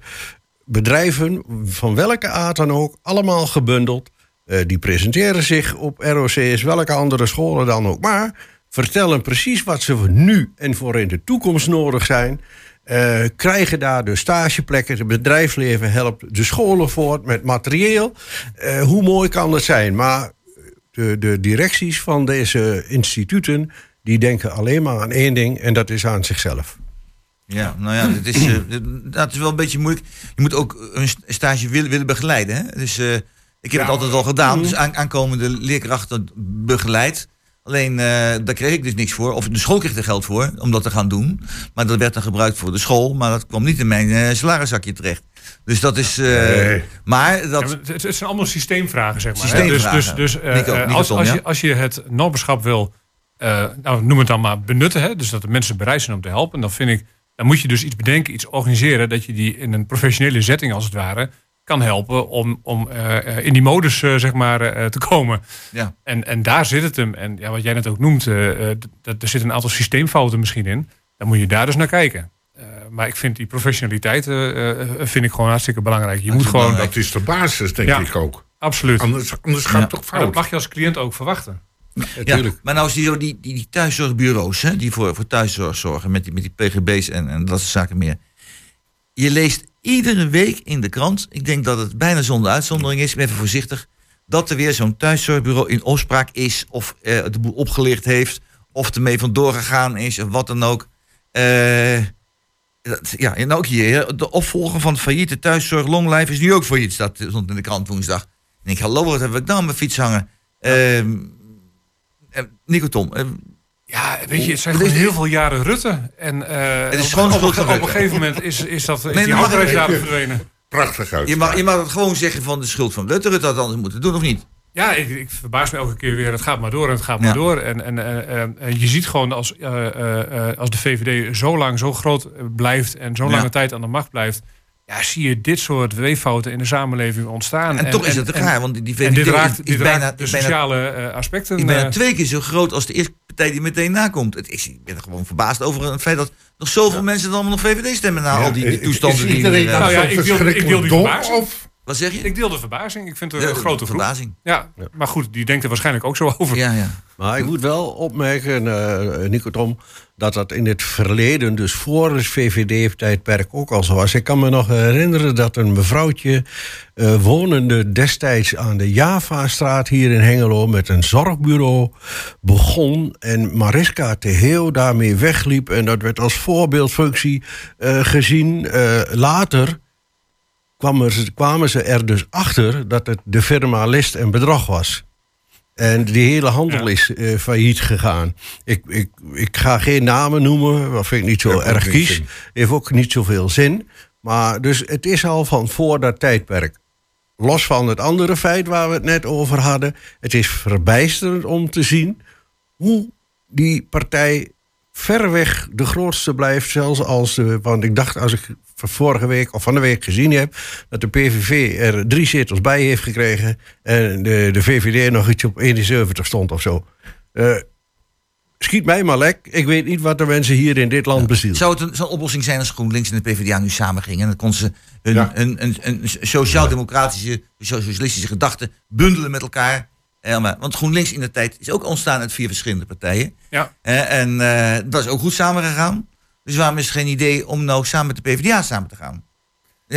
bedrijven, van welke aard dan ook, allemaal gebundeld. Eh, die presenteren zich op ROC's, welke andere scholen dan ook. Maar vertellen precies wat ze nu en voor in de toekomst nodig zijn. Eh, krijgen daar de stageplekken, het bedrijfsleven helpt de scholen voort met materieel. Eh, hoe mooi kan dat zijn? Maar de, de directies van deze instituten, die denken alleen maar aan één ding en dat is aan zichzelf. Ja, nou ja, dat is, eh, dat is wel een beetje moeilijk. Je moet ook een st- stage willen, willen begeleiden. Hè? Dus ik heb het altijd al gedaan. Dus aan, aankomende leerkrachten begeleid. Alleen eh, daar kreeg ik dus niks voor. Of de school kreeg er geld voor om dat te gaan doen. Maar dat werd dan gebruikt voor de school. Maar dat kwam niet in mijn eh, salariszakje terecht. Dus dat is. eh, Nee. Maar dat. het, het zijn allemaal systeemvragen, zeg maar. hè. Systeemvragen. Dus, dus, dus Nico, Nico als, Tom, als, ja? je, als je het nobberschap wil, nou, noem het dan maar benutten, hè, dus dat de mensen bereid zijn om te helpen, dan vind ik, dan moet je dus iets bedenken, iets organiseren, dat je die in een professionele setting als het ware kan helpen om, om eh, eh, in die modus eh, zeg maar eh, te komen. Ja. En, en daar zit het hem. En ja, wat jij net ook noemt, dat, er zitten een aantal systeemfouten misschien in. Dan moet je daar dus naar kijken. Eh, maar ik vind die professionaliteit vind ik gewoon hartstikke belangrijk. Je moet gewoon. Dat is de basis, denk Ja. ik ook. absoluut. Anders, anders gaat het toch Maar dat fout. mag je als cliënt ook verwachten. Ja, maar nou is die, zo die, die, die thuiszorgbureaus, hè, die voor, voor thuiszorg zorgen, met die, met die PGB's en, en dat soort zaken meer. Je leest iedere week in de krant, ik denk dat het bijna zonder uitzondering is, ik ben even voorzichtig, dat er weer zo'n thuiszorgbureau in opspraak is, of eh, de boel opgelicht heeft, of ermee vandoor gegaan is, of wat dan ook. Eh, dat- ja, en ook hier, de opvolger van failliete thuiszorg Longlife is nu ook failliet, staat stond in de krant woensdag. En ik hallo, wat heb ik dan aan mijn fiets hangen? Eh, Nico Tom, Ja, weet je, het zijn is gewoon heel veel jaren Rutte. En eh, is op- gewoon op, een gegeven moment is, is, dat, is Nee, die dat daar niet. verdwenen. Prachtig uit. je, mag, je mag het gewoon zeggen van de schuld van Rutte. Rutte had anders moeten doen, of niet? Ja, ik, ik verbaas me elke keer weer. Het gaat maar door en het gaat maar Ja. door. En, en, eh, eh, en je ziet gewoon als, eh, eh, eh, als de VVD zo lang, zo groot eh, blijft... en zo'n Ja. lange tijd aan de macht blijft... Ja, zie je dit soort weeffouten in de samenleving ontstaan. En, toch is het raar, want die, VVD dit raakt, is, dit bijna, raakt de bijna, sociale eh, aspecten. is bijna eh, twee keer zo groot als de eerste partij die meteen nakomt. Het is, ik ben er gewoon verbaasd over het feit dat nog zoveel mensen dan allemaal nog VVD stemmen na al die, die toestanden. Is die eh, Nou ja, zo ik deel- ik deel die dom, verbazing. Of wat zeg je? Ik deel de verbazing. Ik vind het een grote groep. verbazing. Ja, maar goed, die denkt er waarschijnlijk ook zo over. Ja, ja. Maar ik moet wel opmerken, eh Nico Tom, dat dat in het verleden, dus voor het VVD-tijdperk ook al zo was. Ik kan me nog herinneren dat een mevrouwtje, eh, wonende destijds aan de Javastraat hier in Hengelo, met een zorgbureau begon. En Mariska Teheo daarmee wegliep. En dat werd als voorbeeldfunctie eh, gezien. Eh, later kwamen ze, kwamen ze er dus achter dat het de firma List en Bedrog was. En die hele handel Ja. is eh, failliet gegaan. Ik, ik, ik ga geen namen noemen, dat vind ik niet zo Heeft erg kies. Heeft ook niet zoveel zin. Maar dus het is al van voor dat tijdperk. Los van het andere feit waar we het net over hadden. Het is verbijsterend om te zien hoe die partij verreweg de grootste blijft. Zelfs als de. Want ik dacht, als ik van vorige week of van de week gezien heb. dat de PVV er drie zetels bij heeft gekregen. en de, de VVD nog iets op 71 stond of zo. Eh, schiet mij maar lek. Ik weet niet wat de mensen hier in dit land bezielt. Zou het een, oplossing zijn als GroenLinks en de PvdA nu samen gingen? En dan konden ze hun, Ja. een, een, een sociaal-democratische, socialistische gedachten bundelen met elkaar. Eh, maar- want GroenLinks in de tijd is ook ontstaan uit vier verschillende partijen. Ja. Eh, en eh, dat is ook goed samengegaan. Dus waarom is het geen idee om nou samen met de PvdA samen te gaan? Dan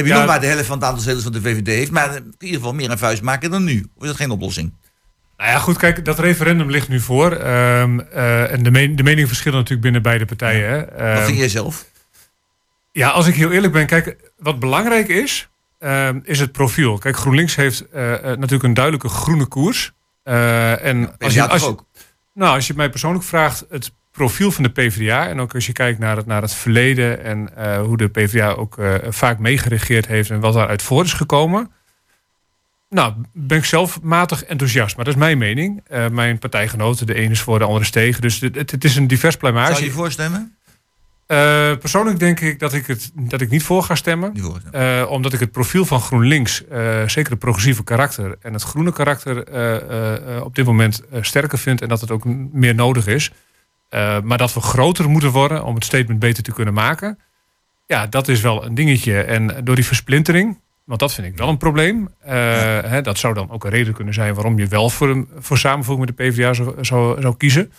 heb je Ja, nog maar de helft van het aantal zetels van de VVD heeft. Maar in ieder geval meer een vuist maken dan nu. Of is dat geen oplossing? Nou ja, goed, kijk, dat referendum ligt nu voor. Ehm, eh, en de, men- de meningen verschillen natuurlijk binnen beide partijen. hè. Wat Ehm, vind jij zelf? Ja, als ik heel eerlijk ben, kijk, wat belangrijk is, ehm, is het profiel. Kijk, GroenLinks heeft eh, eh, natuurlijk een duidelijke groene koers. Eh, en als je, toch als, je- ook? nou, als je mij persoonlijk vraagt, het profiel van de PvdA, en ook als je kijkt naar het, naar het verleden en eh, hoe de PvdA ook eh, vaak meegeregeerd heeft en wat daaruit voor is gekomen. Nou, ben ik zelf matig enthousiast, maar dat is mijn mening. Mijn partijgenoten, de ene is voor, de andere is tegen. Dus het, het, is een divers pluimage. Zou je voorstemmen? Eh, persoonlijk denk ik dat ik, het, dat ik niet voor ga stemmen. Eh, omdat ik het profiel van GroenLinks, eh, zeker het progressieve karakter en het groene karakter, op dit moment sterker vind en dat het ook meer nodig is. Maar dat we groter moeten worden om het statement beter te kunnen maken. Ja, dat is wel een dingetje. En door die versplintering, want dat vind ik wel een probleem. hè, dat zou dan ook een reden kunnen zijn waarom je wel voor, een, voor samenvoeging met de PvdA zou, zou, zou kiezen.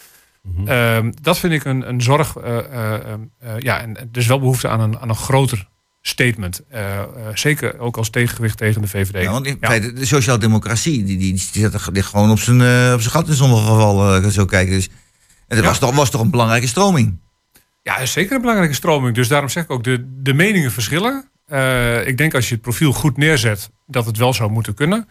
Ehm, dat vind ik een, een zorg. eh, eh, eh, eh, ja, en er is wel behoefte aan een, aan een groter statement. Zeker ook als tegengewicht tegen de VVD. Ja, want in feite, de sociaaldemocratie, die, die, die zit er ligt gewoon op zijn, op zijn gat in sommige gevallen, zo kijken. Dus, en dat Ja. was, toch, was toch een belangrijke stroming? Ja, zeker een belangrijke stroming. Dus daarom zeg ik ook, de, de meningen verschillen. Ik denk als je het profiel goed neerzet, dat het wel zou moeten kunnen.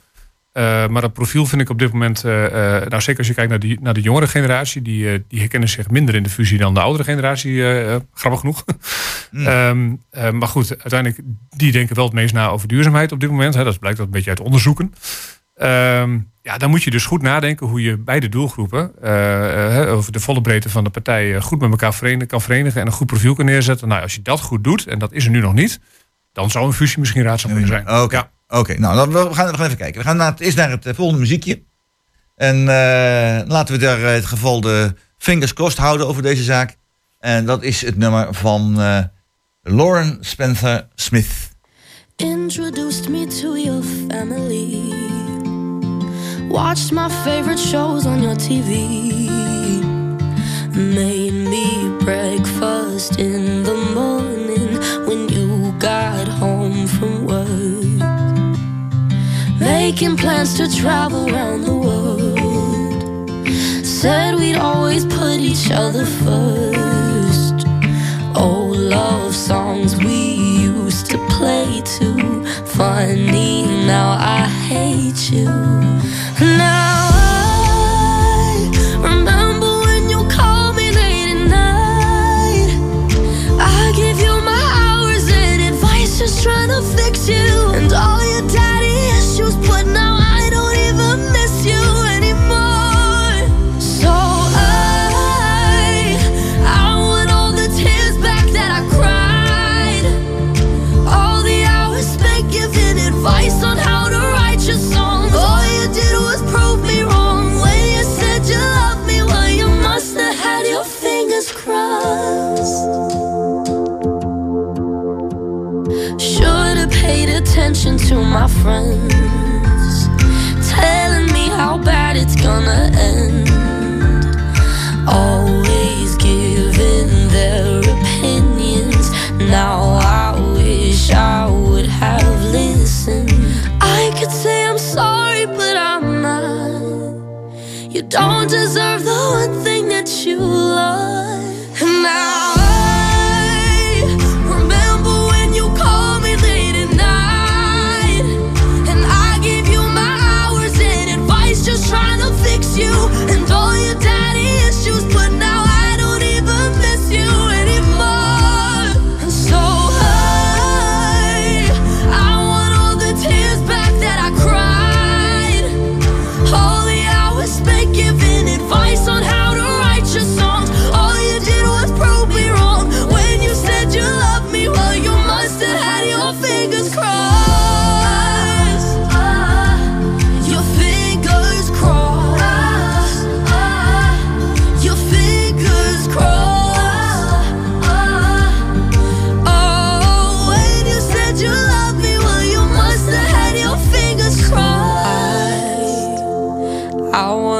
Eh, maar dat profiel vind ik op dit moment, eh, eh, nou zeker als je kijkt naar, die, naar de jongere generatie, die, die herkennen zich minder in de fusie dan de oudere generatie, grappig genoeg. Ehm, eh, maar goed, uiteindelijk, die denken wel het meest na over duurzaamheid op dit moment. Hè. Dat blijkt ook een beetje uit onderzoeken. Ehm, ja, dan moet je dus goed nadenken hoe je beide doelgroepen, over de volle breedte van de partij, eh, goed met elkaar verenigen, kan verenigen en een goed profiel kan neerzetten. Nou, als je dat goed doet, en dat is er nu nog niet, dan zou een fusie misschien raadzaam kunnen zijn. Oké, Ja. Oké, nou dan, we, gaan, we gaan even kijken. We gaan naar eerst naar het eh, volgende muziekje. En eh, laten we daar eh, het geval de fingers crossed houden over deze zaak. En dat is het nummer van eh, Lauren Spencer Smith. Introduced me to your family. Watched my favorite shows on your TV. Made me breakfast in the morning when Making plans to travel around the world. Said we'd always put each other first. Old love songs we used to play too. Funny, now I hate you. Now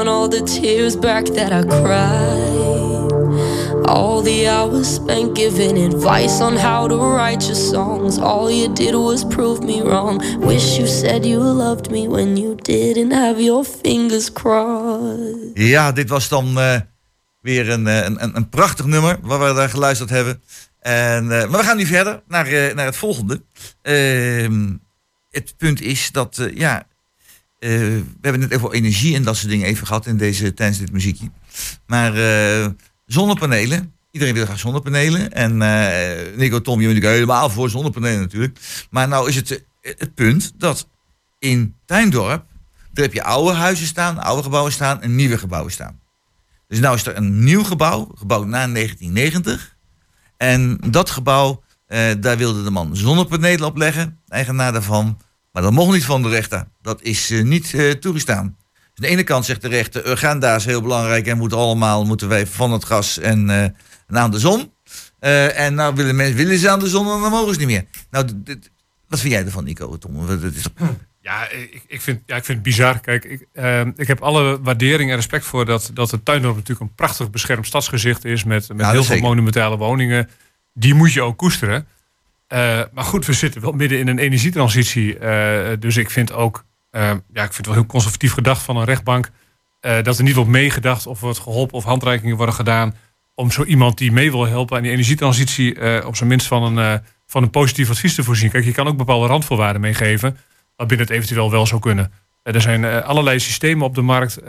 all the tears back that I cried. All the hours spent giving advice on how to write your songs. All you did was prove me wrong. Wish you said you loved me when you didn't have your fingers crossed. Ja, dit was dan eh, weer een, eh, een, een, een prachtig nummer waar we naar geluisterd hebben. En, eh, maar we gaan nu verder naar, eh, naar het volgende. Ehm, het punt is dat, ja, eh, we hebben het even energie en dat soort dingen even gehad in deze, tijdens dit muziekje. Maar eh, zonnepanelen, iedereen wil graag zonnepanelen. En eh Nico Tom, je bent natuurlijk helemaal voor zonnepanelen natuurlijk. Maar nou is het het punt dat in Tuindorp, daar heb je oude huizen staan, oude gebouwen staan en nieuwe gebouwen staan. Dus nou is er een nieuw gebouw, gebouwd na 1990. En dat gebouw, daar wilde de man zonnepanelen op leggen, eigenaar daarvan. Maar dat mocht niet van de rechter. Dat is eh, niet eh, toegestaan. Dus aan de ene kant zegt de rechter, Urgenda is heel belangrijk en moet allemaal moeten wij van het gas en, eh, en aan de zon. En nou willen mensen willen ze aan de zon en dan mogen ze niet meer. Nou, wat vind jij ervan, Nico? Tom? Dat is, Ja, ik, ik, vind, ja, ik vind het bizar. Kijk, ik, eh, ik heb alle waardering en respect voor dat, dat het Tuindorp natuurlijk een prachtig beschermd stadsgezicht is. Met, met heel veel zeker. monumentale woningen. Die moet je ook koesteren. Eh, maar goed, we zitten wel midden in een energietransitie. eh, dus ik vind ook, eh, ja, ik vind het wel heel conservatief gedacht van een rechtbank. dat er niet wordt meegedacht of wordt geholpen of handreikingen worden gedaan. Om zo iemand die mee wil helpen aan die energietransitie. op zijn minst van een, van een positief advies te voorzien. Kijk, je kan ook bepaalde randvoorwaarden meegeven waarbinnen het eventueel wel zou kunnen. Er zijn allerlei systemen op de markt.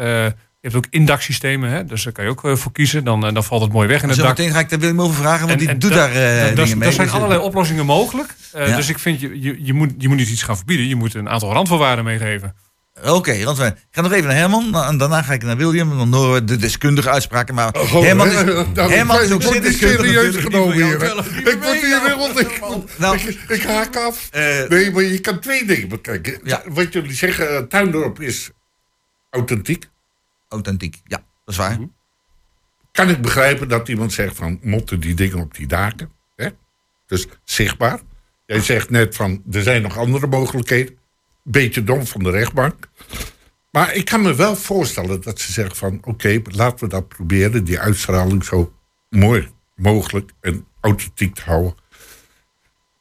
Je hebt ook indaksystemen, hè? dus daar kan je ook eh, voor kiezen. Dan, eh, dan valt het mooi weg in het dak. meteen ga ik daar Willem over vragen, want En- die en doet da- daar eh, da- da- dingen mee. Er zijn Dus, allerlei oplossingen mogelijk. Eh, Ja. Dus ik vind, je, je, je, moet, je moet niet iets gaan verbieden. Je moet een aantal randvoorwaarden meegeven. Oké, randvoorwaarden. ik ga nog even naar Herman. En daarna ga ik naar William. En dan horen we de deskundige uitspraken. Maar Gewoon, Herman is, nou, Herman ik is ook zeer serieus genomen hier. Ik word hier helemaal ik, Nou. ik, ik haak af. Eh, nee, maar je kan twee dingen bekijken. Ja. Wat jullie zeggen, Tuindorp is authentiek. Authentiek, ja, dat is waar. Mhm. Kan ik begrijpen dat iemand zegt van, moeten die dingen op die daken? Hè? Dus zichtbaar. Jij zegt net van, er zijn nog andere mogelijkheden. Beetje dom van de rechtbank. Maar ik kan me wel voorstellen dat ze zeggen van... oké, laten we dat proberen, die uitstraling zo mooi mogelijk en authentiek te houden.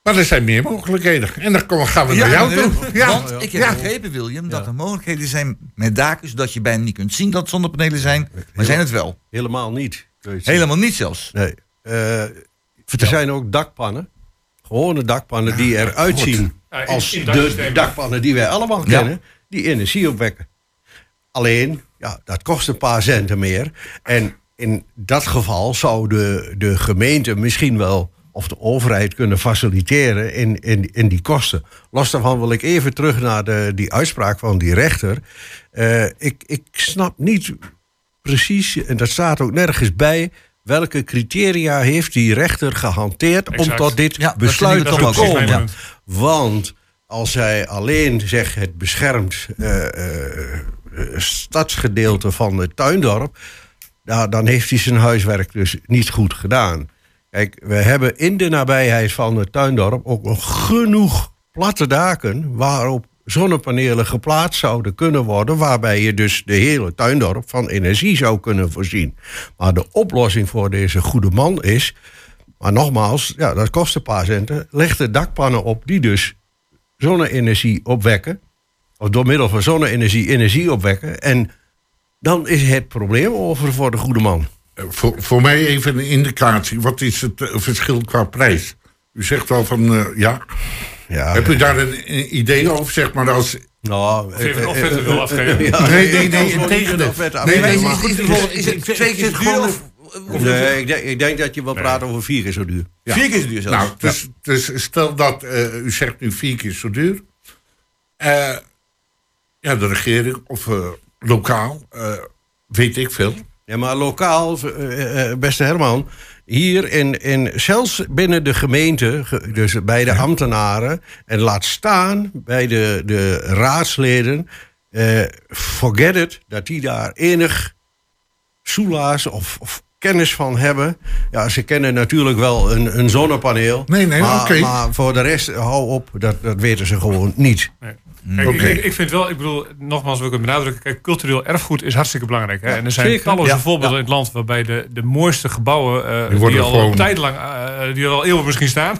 Maar er zijn meer mogelijkheden. En dan gaan we naar jou toe. Ja, Want ik heb ja. begrepen, William, dat er mogelijkheden zijn met daken... zodat je bijna niet kunt zien dat het zonnepanelen zijn. Maar zijn het wel. Helemaal niet. Helemaal niet zelfs. Nee. Eh, er zijn ook dakpannen. Gewone dakpannen die eruit zien als de dakpannen die wij allemaal Ja. kennen. Die energie opwekken. Alleen, ja, dat kost een paar centen meer. En in dat geval zou de, de gemeente misschien wel... of de overheid kunnen faciliteren in, in, in die kosten. Los daarvan wil ik even terug naar de, die uitspraak van die rechter. Eh, ik, ik snap niet precies, en dat staat ook nergens bij... welke criteria heeft die rechter gehanteerd... om tot dit Ja, besluit te komen. punt. Want als zij alleen zegt het beschermt eh, eh, stadsgedeelte van het tuindorp, nou, dan heeft hij zijn huiswerk dus niet goed gedaan. Kijk, we hebben in de nabijheid van het tuindorp ook nog genoeg platte daken waarop zonnepanelen geplaatst zouden kunnen worden, waarbij je dus de hele tuindorp van energie zou kunnen voorzien. Maar de oplossing voor deze goede man is, maar nogmaals, ja, dat kost een paar centen, leg de dakpannen op die dus zonne-energie opwekken, of door middel van zonne-energie energie opwekken, en dan is het probleem over voor de goede man. Eh, Voor, voor mij even een indicatie. Wat is het eh, verschil qua prijs? U zegt wel van, eh, ja. Ja, Heb u daar een, een idee over, zeg maar, als... nou, Of even of eh, verder wil afgeven. ja, Nee, nee, nee, Nee, is, het twee keer Nee, ik denk, ik denk dat je wil praten over vier keer zo duur. vier keer zo duur zelfs? Nou, dus, dus stel dat, eh, u zegt nu vier keer zo duur. Eh, ja, de regering of lokaal, eh, weet ik veel. Ja, maar lokaal, eh, eh, beste Herman, hier in, in, zelfs binnen de gemeente, ge- dus bij de ambtenaren, en laat staan bij de, de raadsleden, eh, forget it, dat die daar enig soelaas of, of kennis van hebben. Ja, ze kennen natuurlijk wel een, een zonnepaneel. Nee, nee, maar, oké. maar voor de rest, hou op, dat, dat weten ze gewoon niet. Nee. Kijk, ik, ik vind wel, ik bedoel, nogmaals wil ik het benadrukken. Kijk, cultureel erfgoed is hartstikke belangrijk. Hè? en er zijn talloze Ja, voorbeelden ja. in het land waarbij de, de mooiste gebouwen, eh, Die die, al gewoon- tijdenlang, eh, die al eeuwen misschien staan,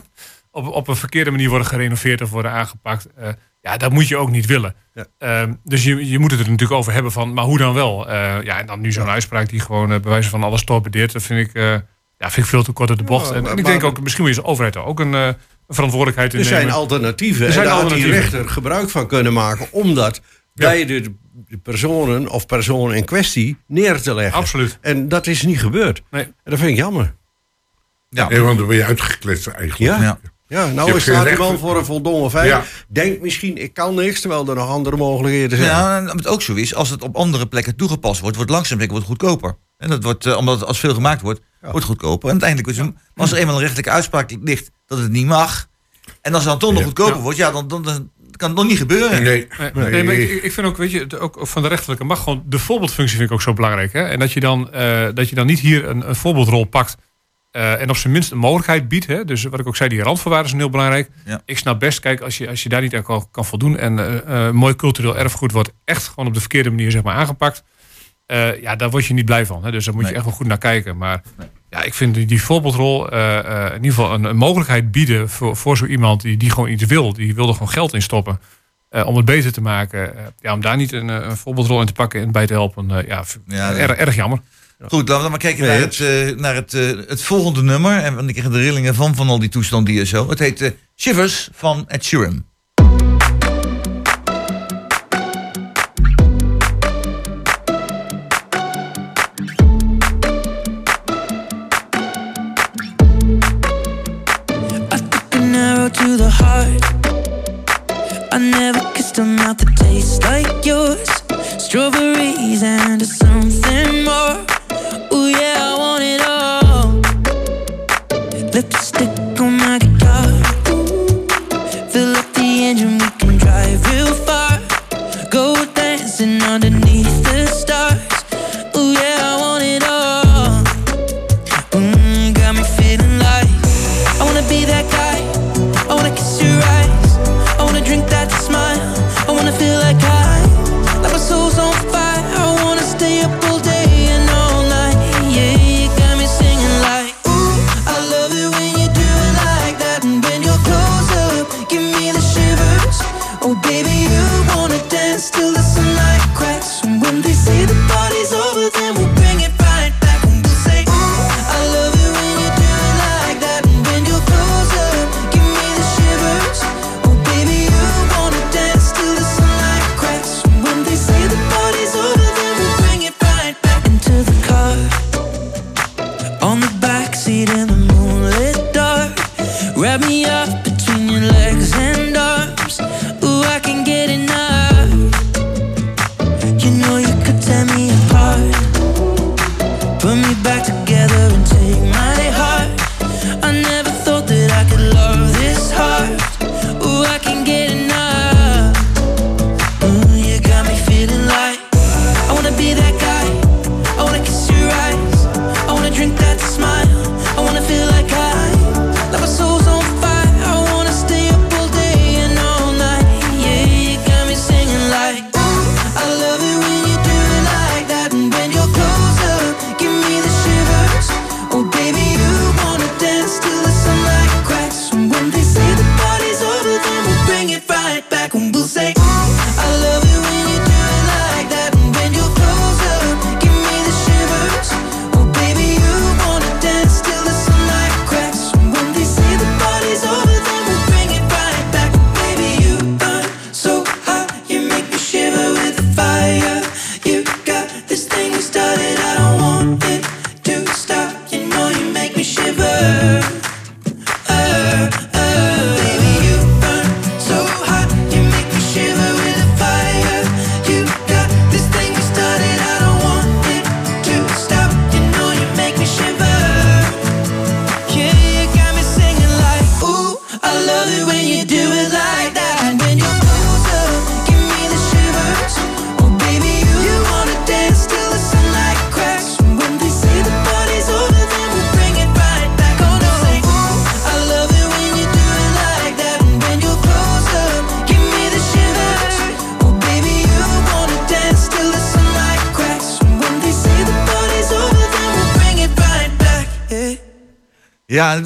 op, op een verkeerde manier worden gerenoveerd of worden aangepakt. Eh, ja, dat moet je ook niet willen. Ja. Ehm, dus je, je moet het er natuurlijk over hebben van, maar hoe dan wel? Eh, ja, en dan nu zo'n uitspraak die gewoon bij wijze van alles torpedeert, dat vind ik, eh, ja, vind ik veel te kort uit de bocht. Ja, en, maar- en ik maar- denk ook, misschien moet je als overheid er ook een, eh, een verantwoordelijkheid in Er zijn nemen. alternatieven. Er zijn en daar had die rechter gebruik van kunnen maken. Om dat bij de, personen of personen in kwestie neer te leggen. Absoluut. En dat is niet gebeurd. Nee. En dat vind ik jammer. Ja. Nee, want dan ben je uitgekletst eigenlijk. Ja? Ja. Nou is staat die man voor een voldongen feit. Ja. Denk misschien, ik kan niks, terwijl er nog andere mogelijkheden zijn. Ja, en het ook zo is, als het op andere plekken toegepast wordt, wordt langzaam wordt goedkoper. En dat wordt, eh, omdat het als veel gemaakt wordt, wordt goedkoper. En uiteindelijk, is als er eenmaal een rechtelijke uitspraak ligt dat het niet mag, en als het dan toch nog Ja. goedkoper Ja. wordt, ja, dan, dan, dan kan het nog niet gebeuren. Nee. Nee, Nee. nee, maar ik, ik vind ook, weet je, het- ook van de rechterlijke macht, gewoon de voorbeeldfunctie vind ik ook zo belangrijk. Hè? En dat je dan, eh, dat je dan niet hier een, een voorbeeldrol pakt eh, en op zijn minst een mogelijkheid biedt. Hè? Dus wat ik ook zei, die randvoorwaarden zijn heel belangrijk. Ja. Ik snap best, kijk, als je, als je daar niet aan kan, kan voldoen en eh, mooi cultureel erfgoed wordt echt gewoon op de verkeerde manier zeg maar, aangepakt. Eh, ja, daar word je niet blij van. Hè? Dus daar moet Nee. je echt wel goed naar kijken. Maar ja, ik vind die, die voorbeeldrol eh, eh, in ieder geval een, een mogelijkheid bieden voor, voor zo iemand die, die gewoon iets wil. Die wil er gewoon geld in stoppen. eh, om het beter te maken. Eh, ja, om daar niet een, een voorbeeldrol in te pakken en bij te helpen. ja, Ja, erg, erg jammer. Goed, laten we dan maar kijken naar, het, eh, naar het, eh, het volgende nummer. En want ik krijg de rillingen van, van al die toestanden hier zo. Het heet Shivers van Ed Sheeran. Heart. I never kissed a mouth that tastes like yours. Strawberries and something more. Ooh, yeah,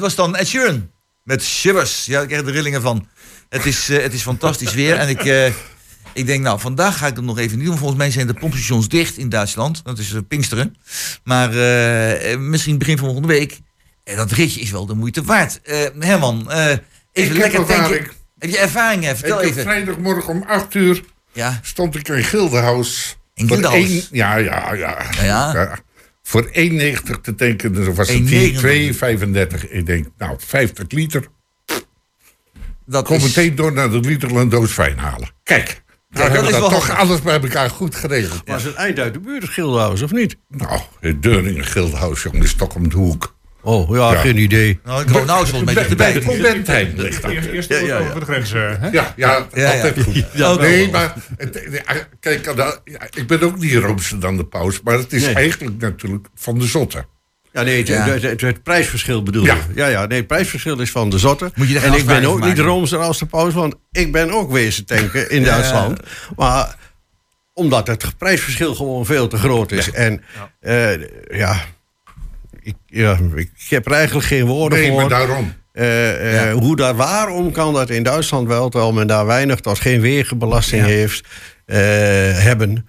was dan Ed Sheeran met Shivers. Ja, ik krijg er de rillingen van. Het is, eh, het is fantastisch weer. En ik, eh, ik denk, nou, vandaag ga ik dat nog even niet doen. Volgens mij zijn de pompstations dicht in Duitsland. Dat is eh, Pinksteren. Maar misschien begin van volgende week. En dat ritje is wel de moeite waard. Herman, even Ik lekker tanken. Heb je ervaringen? Vertel Ik even. vrijdagmorgen om 8 uur Ja, stond ik in Gildenhuis. In Gildenhuis? Ja, ja, ja. ja? Voor 1,90 te tanken, dus was het 1,90. 2,35. Ik denk, nou, 50 liter. dat Kom is... meteen door naar de Literland doos fijn halen. Kijk, nou dat hebben we dat toch handig. alles bij elkaar goed geregeld. Was het eind uit de buurt, Schilderhuis, of niet? Nou, het Deuringen Gildenhuis, jongen, is toch om de hoek. Oh, ja, Ja. geen idee. Nou, ik woon nou volgens mij Bij, dichterbij. Conventheim. Eerst, Ja, ja, over de grens. eh, hè? Ja, ja, Ja, altijd ja. goed. Ja, nee, maar het- kijk, nou, ja, ik ben ook niet roomser dan de paus, maar het is Nee. eigenlijk natuurlijk van de zotte. Ja, nee, het, Ja. het, het- het prijsverschil bedoel Ja. je? Ja, ja, nee, het prijsverschil is van de zotte. Moet je daar en ik ben ook niet roomser als de paus, want ik ben ook wezen tanken in Ja. Duitsland. Maar omdat het prijsverschil gewoon veel te groot is. En eh, ja, ik, ja, ik heb er eigenlijk geen woorden Nee, voor. maar daarom. Eh, eh. Hoe dat, waarom kan dat in Duitsland wel, terwijl men daar weinig tot geen wegenbelasting Ja. heeft, eh, hebben.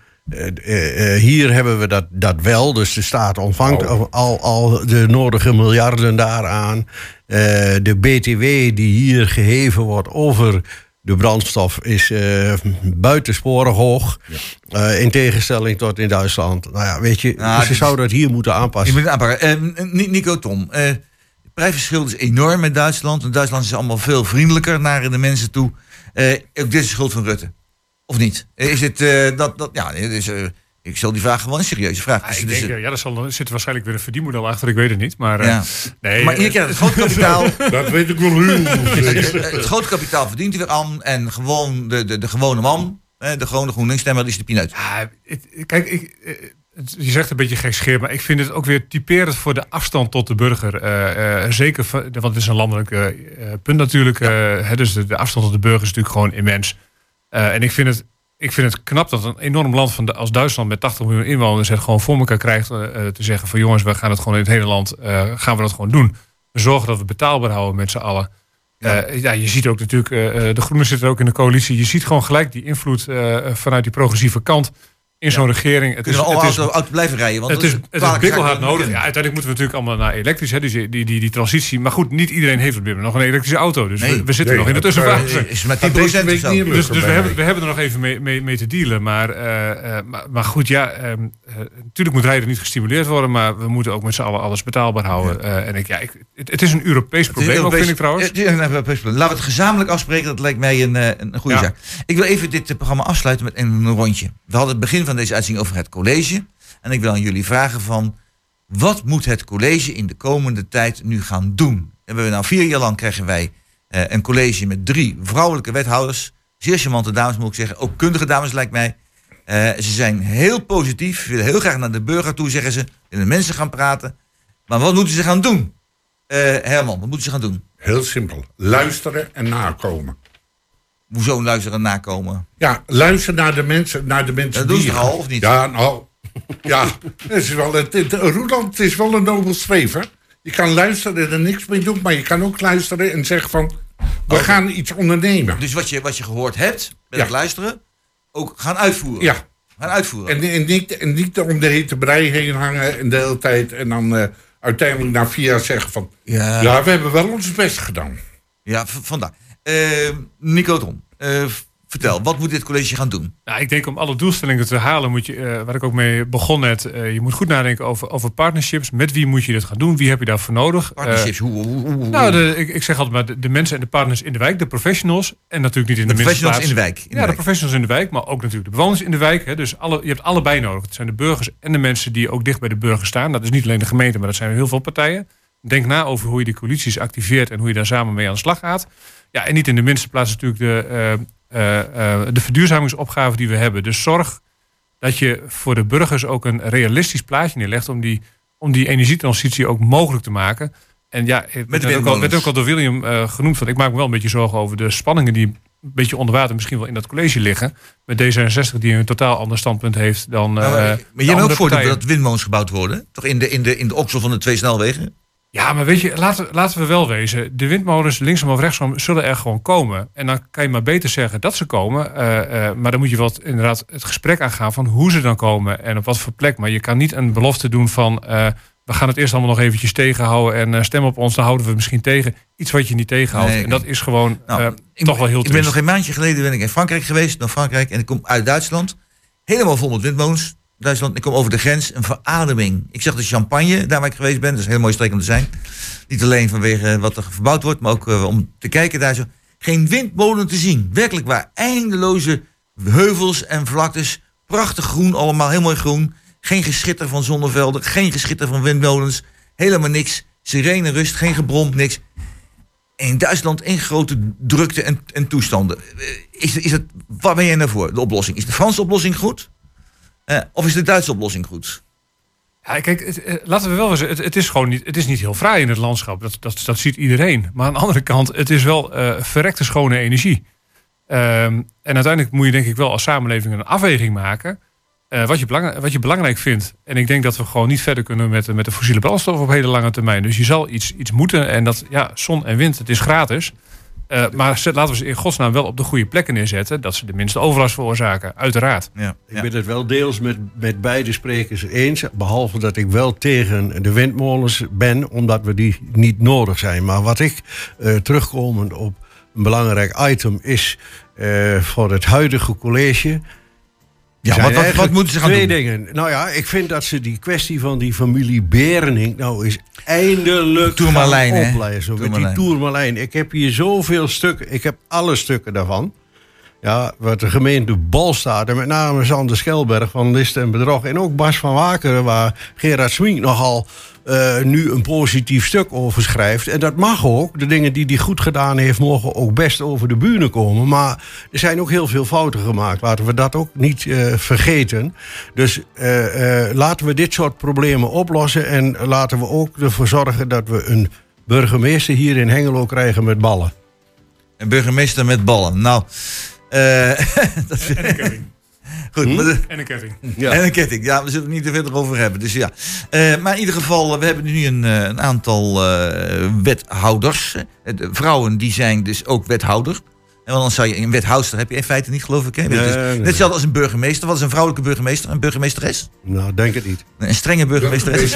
Hier hebben we dat, dat wel, dus de staat ontvangt Oh. al, al, de nodige miljarden daaraan. De BTW die hier geheven wordt over de brandstof is eh, buitensporig hoog. Eh, in tegenstelling tot in Duitsland. Nou ja, weet je, Nou, ze dit- zouden dat hier moeten Je aanpassen. moet aanpakken. Eh, Ni- Nico Tom, het prijsverschil is enorm met Duitsland. Want Duitsland is allemaal veel vriendelijker naar de mensen toe. Ook dit is de schuld van Rutte. Of niet? Is het dat, dat... Ja, is, ik stel die vraag gewoon een serieuze vraag. Ja, Dus ik het is, denk, ja, daar zal, er zit waarschijnlijk weer een verdienmodel achter, ik weet het niet. Maar, eh, ja. nee, Maar eh, krijgt het grote kapitaal... Dat weet ik wel heel het grote kapitaal verdient hij weer aan. En gewoon de, de, de gewone man, de gewone GroenLinks-stemmer, is de pineut. Ja, kijk, ik, eh, je zegt een beetje gekscherend, maar ik vind het ook weer typerend voor de afstand tot de burger. Eh, eh, zeker, van- want het is een landelijk punt natuurlijk. hè, dus de, de afstand tot de burger is natuurlijk gewoon immens. En ik vind, het, ik vind het knap dat een enorm land van de, als Duitsland met 80 miljoen inwoners het gewoon voor elkaar krijgt eh, eh, te zeggen van jongens, we gaan het gewoon in het hele land, eh, gaan we dat gewoon doen. We zorgen dat we betaalbaar houden met z'n allen. Ja. ja, je ziet ook natuurlijk, de Groenen zitten ook in de coalitie. Je ziet gewoon gelijk die invloed vanuit die progressieve kant in zo'n regering. Het Kunnen is, we al het is, auto, auto blijven rijden? Want het is, het is bikkelhard nodig. Ja, uiteindelijk moeten we natuurlijk allemaal naar elektrisch. Hè, dus die, die, die, die transitie. Maar goed, niet iedereen heeft op dit moment nog een elektrische auto. Dus Nee. we, we zitten Nee, nog in de dat, tussenfase. Eh, Is maar 10% Dat deze of week zo. niet Dus, dus we, hebben, we hebben er nog even mee, mee, mee te dealen. Maar, eh, eh, maar, maar goed, ja, ehm, eh, natuurlijk moet rijden niet gestimuleerd worden. Maar we moeten ook met z'n allen alles betaalbaar houden. Eh, en ik, ja, ik, het, het is een Europees probleem ook, vind ik trouwens. Het is een Europees probleem. Laten we het gezamenlijk afspreken. Dat lijkt mij een, eh, een goede Ja. zaak. Ik wil even dit eh, programma afsluiten met een rondje. We hadden het begin van deze uitzending over het college. En ik wil aan jullie vragen van... Wat moet het college in de komende tijd nu gaan doen? En we nou vier jaar lang krijgen wij eh, een college met drie vrouwelijke wethouders. Zeer charmante dames moet ik zeggen. Ook kundige dames lijkt mij. Eh, ze zijn heel positief. willen heel graag naar de burger toe, zeggen ze. Willen mensen gaan praten. Maar wat moeten ze gaan doen? Eh, Herman, wat moeten ze gaan doen? Heel simpel. Luisteren en nakomen. Hoezo luisteren en nakomen? Ja, luister naar de mensen, naar de mensen Dat die... ze toch al, of niet? Ja, nou... Ja, het is wel, het, het, Roeland is wel een nobel streven. Je kan luisteren en er niks mee doen, maar je kan ook luisteren en zeggen van... We gaan iets ondernemen. Dus wat je, wat je gehoord hebt, met Ja. het luisteren, ook gaan uitvoeren. Ja, Gaan uitvoeren. en, en, niet, en niet om de hete brei heen hangen en de hele tijd... en dan eh, uiteindelijk na vier jaar zeggen van... ja, ja. Ja, we hebben wel ons best gedaan. v- vandaar. Eh, Nico Tom, eh, vertel, wat moet dit college gaan doen? Nou, ik denk om alle doelstellingen te halen moet je, eh, waar ik ook mee begon net, eh, je moet goed nadenken over, over partnerships. Met wie moet je dit gaan doen? Wie heb je daarvoor nodig? Partnerships, hoe, hoe, hoe, hoe- nou, de, ik, ik zeg altijd maar de, de mensen en de partners in de wijk, de professionals. En natuurlijk niet in de de, professionals in de wijk. In ja, de de wijk. professionals in de wijk, maar ook natuurlijk de bewoners in de wijk. Hè. Dus alle, je hebt allebei nodig. Het zijn de burgers en de mensen die ook dicht bij de burger staan. Dat is niet alleen de gemeente, maar dat zijn heel veel partijen. Denk na over hoe je die coalities activeert en hoe je daar samen mee aan de slag gaat. Ja, en niet in de minste plaats natuurlijk de, eh, eh, eh, de verduurzamingsopgave die we hebben. Dus zorg dat je voor de burgers ook een realistisch plaatje neerlegt om die, om die energietransitie ook mogelijk te maken. En ja, het werd ook, al, werd ook al door William genoemd. Van, ik maak me wel een beetje zorgen over de spanningen die een beetje onder water misschien wel in dat college liggen. Met D66 die een totaal ander standpunt heeft dan. Nou, maar de jij bent ook voor dat windmolens gebouwd worden? Toch in de, in de, in de oksel van de twee snelwegen? Ja, maar weet je, laten, laten we wel wezen. De windmolens linksom of rechtsom zullen er gewoon komen. En dan kan je maar beter zeggen dat ze komen. eh, eh, maar dan moet je wel het- inderdaad het gesprek aangaan van hoe ze dan komen en op wat voor plek. Maar je kan niet een belofte doen van eh, we gaan het eerst allemaal nog eventjes tegenhouden en stem op ons, dan houden we het misschien tegen. Iets wat je niet tegenhoudt. Nee, en dat is gewoon Nou, ik, toch wel heel Ik ben nog een maandje geleden ben ik in Frankrijk geweest, naar Frankrijk. En ik kom uit Duitsland. Helemaal vol met windmolens. Duitsland, ik kom over de grens, een verademing. Ik zeg de champagne, daar waar ik geweest ben. Dat is een hele mooie streek om te zijn. Niet alleen vanwege wat er verbouwd wordt, maar ook eh, om te kijken daar zo. Geen windmolen te zien. Werkelijk waar. Eindeloze heuvels en vlaktes. Prachtig groen allemaal, heel mooi groen. Geen geschitter van zonnevelden, geen geschitter van windmolens. Helemaal niks. Sirene rust, geen gebrom, niks. In Duitsland één grote drukte en, en toestanden. Eh, Is, is het, waar ben jij naar voor, de oplossing? Is de Franse oplossing goed? Eh, of is de Duitse oplossing goed? Ja, kijk, het, eh, laten we wel eens. Het, het is gewoon niet. Het is niet heel fraai in het landschap. Dat, dat, dat ziet iedereen. Maar aan de andere kant, het is wel eh, verrekte schone energie. Ehm, en uiteindelijk moet je denk ik wel als samenleving een afweging maken. wat, je belang, wat je belangrijk vindt. En ik denk dat we gewoon niet verder kunnen met, met de fossiele brandstof op hele lange termijn. Dus je zal iets, iets moeten. En dat, ja, zon en wind, het is gratis. Eh, maar zet, laten we ze in godsnaam wel op de goede plekken neerzetten. Dat ze de minste overlast veroorzaken, uiteraard. Ja, Ik ben het wel deels met, met beide sprekers eens. Behalve dat ik wel tegen de windmolens ben, omdat we die niet nodig zijn. Maar wat ik eh, terugkomend op een belangrijk item is eh, voor het huidige college. Ja, wat, wat, moeten ze gaan twee doen? dingen. Nou ja, ik vind dat ze die kwestie van die familie Berenink nou is eindelijk gaan oplezen. Met die. Tourmalijn. Ik heb hier zoveel stukken. Ik heb alle stukken daarvan. Ja, wat de gemeente Balstaat en met name Sander Schelberg van List en Bedrog... en ook Bas van Wakeren, waar Gerard Swink nogal eh, nu een positief stuk over schrijft. En dat mag ook. De dingen die hij goed gedaan heeft, mogen ook best over de bühne komen. Maar er zijn ook heel veel fouten gemaakt. Laten we dat ook niet eh, vergeten. Dus eh, laten we dit soort problemen oplossen... en laten we ook ervoor zorgen dat we een burgemeester hier in Hengelo krijgen met ballen. Een burgemeester met ballen. Nou, dat En een ketting. goed. maar de- En een ketting. Ja. En een ketting. Ja, we zullen het niet te veel erover hebben. Dus ja. Eh, maar in ieder geval, we hebben nu een, eh, een aantal eh, wethouders. Eh, de vrouwen die zijn dus ook wethouder. En want dan zou je een wethouder heb je in feite niet, geloof ik. Hè? Nee, is nee. Net hetzelfde als een burgemeester. Wat is een vrouwelijke burgemeester? Een burgemeesteres? Nou, denk het niet. Een strenge burgemeesteres is.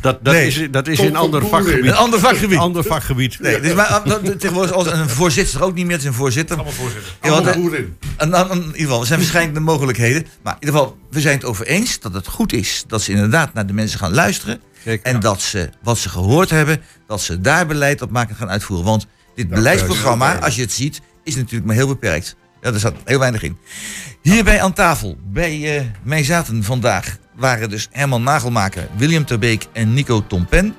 Dat, dat Nee. is, dat is Komt een ander vakgebied. Een ander vakgebied. Een ander vakgebied. Nee, dus maar, ah, tegenwoordig als een voorzitter ook niet meer. Het is een voorzitter. Allemaal voorzitter. Ja, want, Allemaal eh, boerin. En in ieder geval, er zijn verschillende mogelijkheden. Maar in ieder geval, we zijn het over eens dat het goed is dat ze inderdaad naar de mensen gaan luisteren. Kijk, En dat ze wat ze gehoord hebben, dat ze daar beleid op maken en gaan uitvoeren. Want dit beleidsprogramma, als je het ziet, is natuurlijk maar heel beperkt. Ja, er zat heel weinig in. Hierbij aan tafel, bij eh, mij zaten vandaag, waren dus Herman Nagelmaker, William Terbeek en Nico Tompen.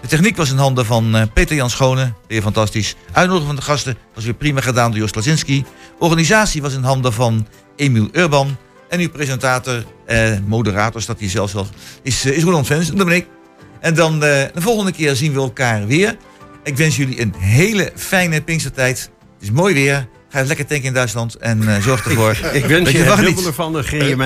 De techniek was in handen van eh, Peter Jan Schone, weer fantastisch. Uitnodiging van de gasten was weer prima gedaan door Jos Lazinski. Organisatie was in handen van Emiel Urban. En uw presentator, eh, moderator staat hier zelfs wel, is, is Roland Vens. Dat ben ik. En dan de volgende keer zien we elkaar weer. Ik wens jullie een hele fijne Pinkstertijd. Het is mooi weer. Ga lekker tanken in Duitsland en eh, zorg ervoor. ik wens dat je je het niet. dubbele van de GMI.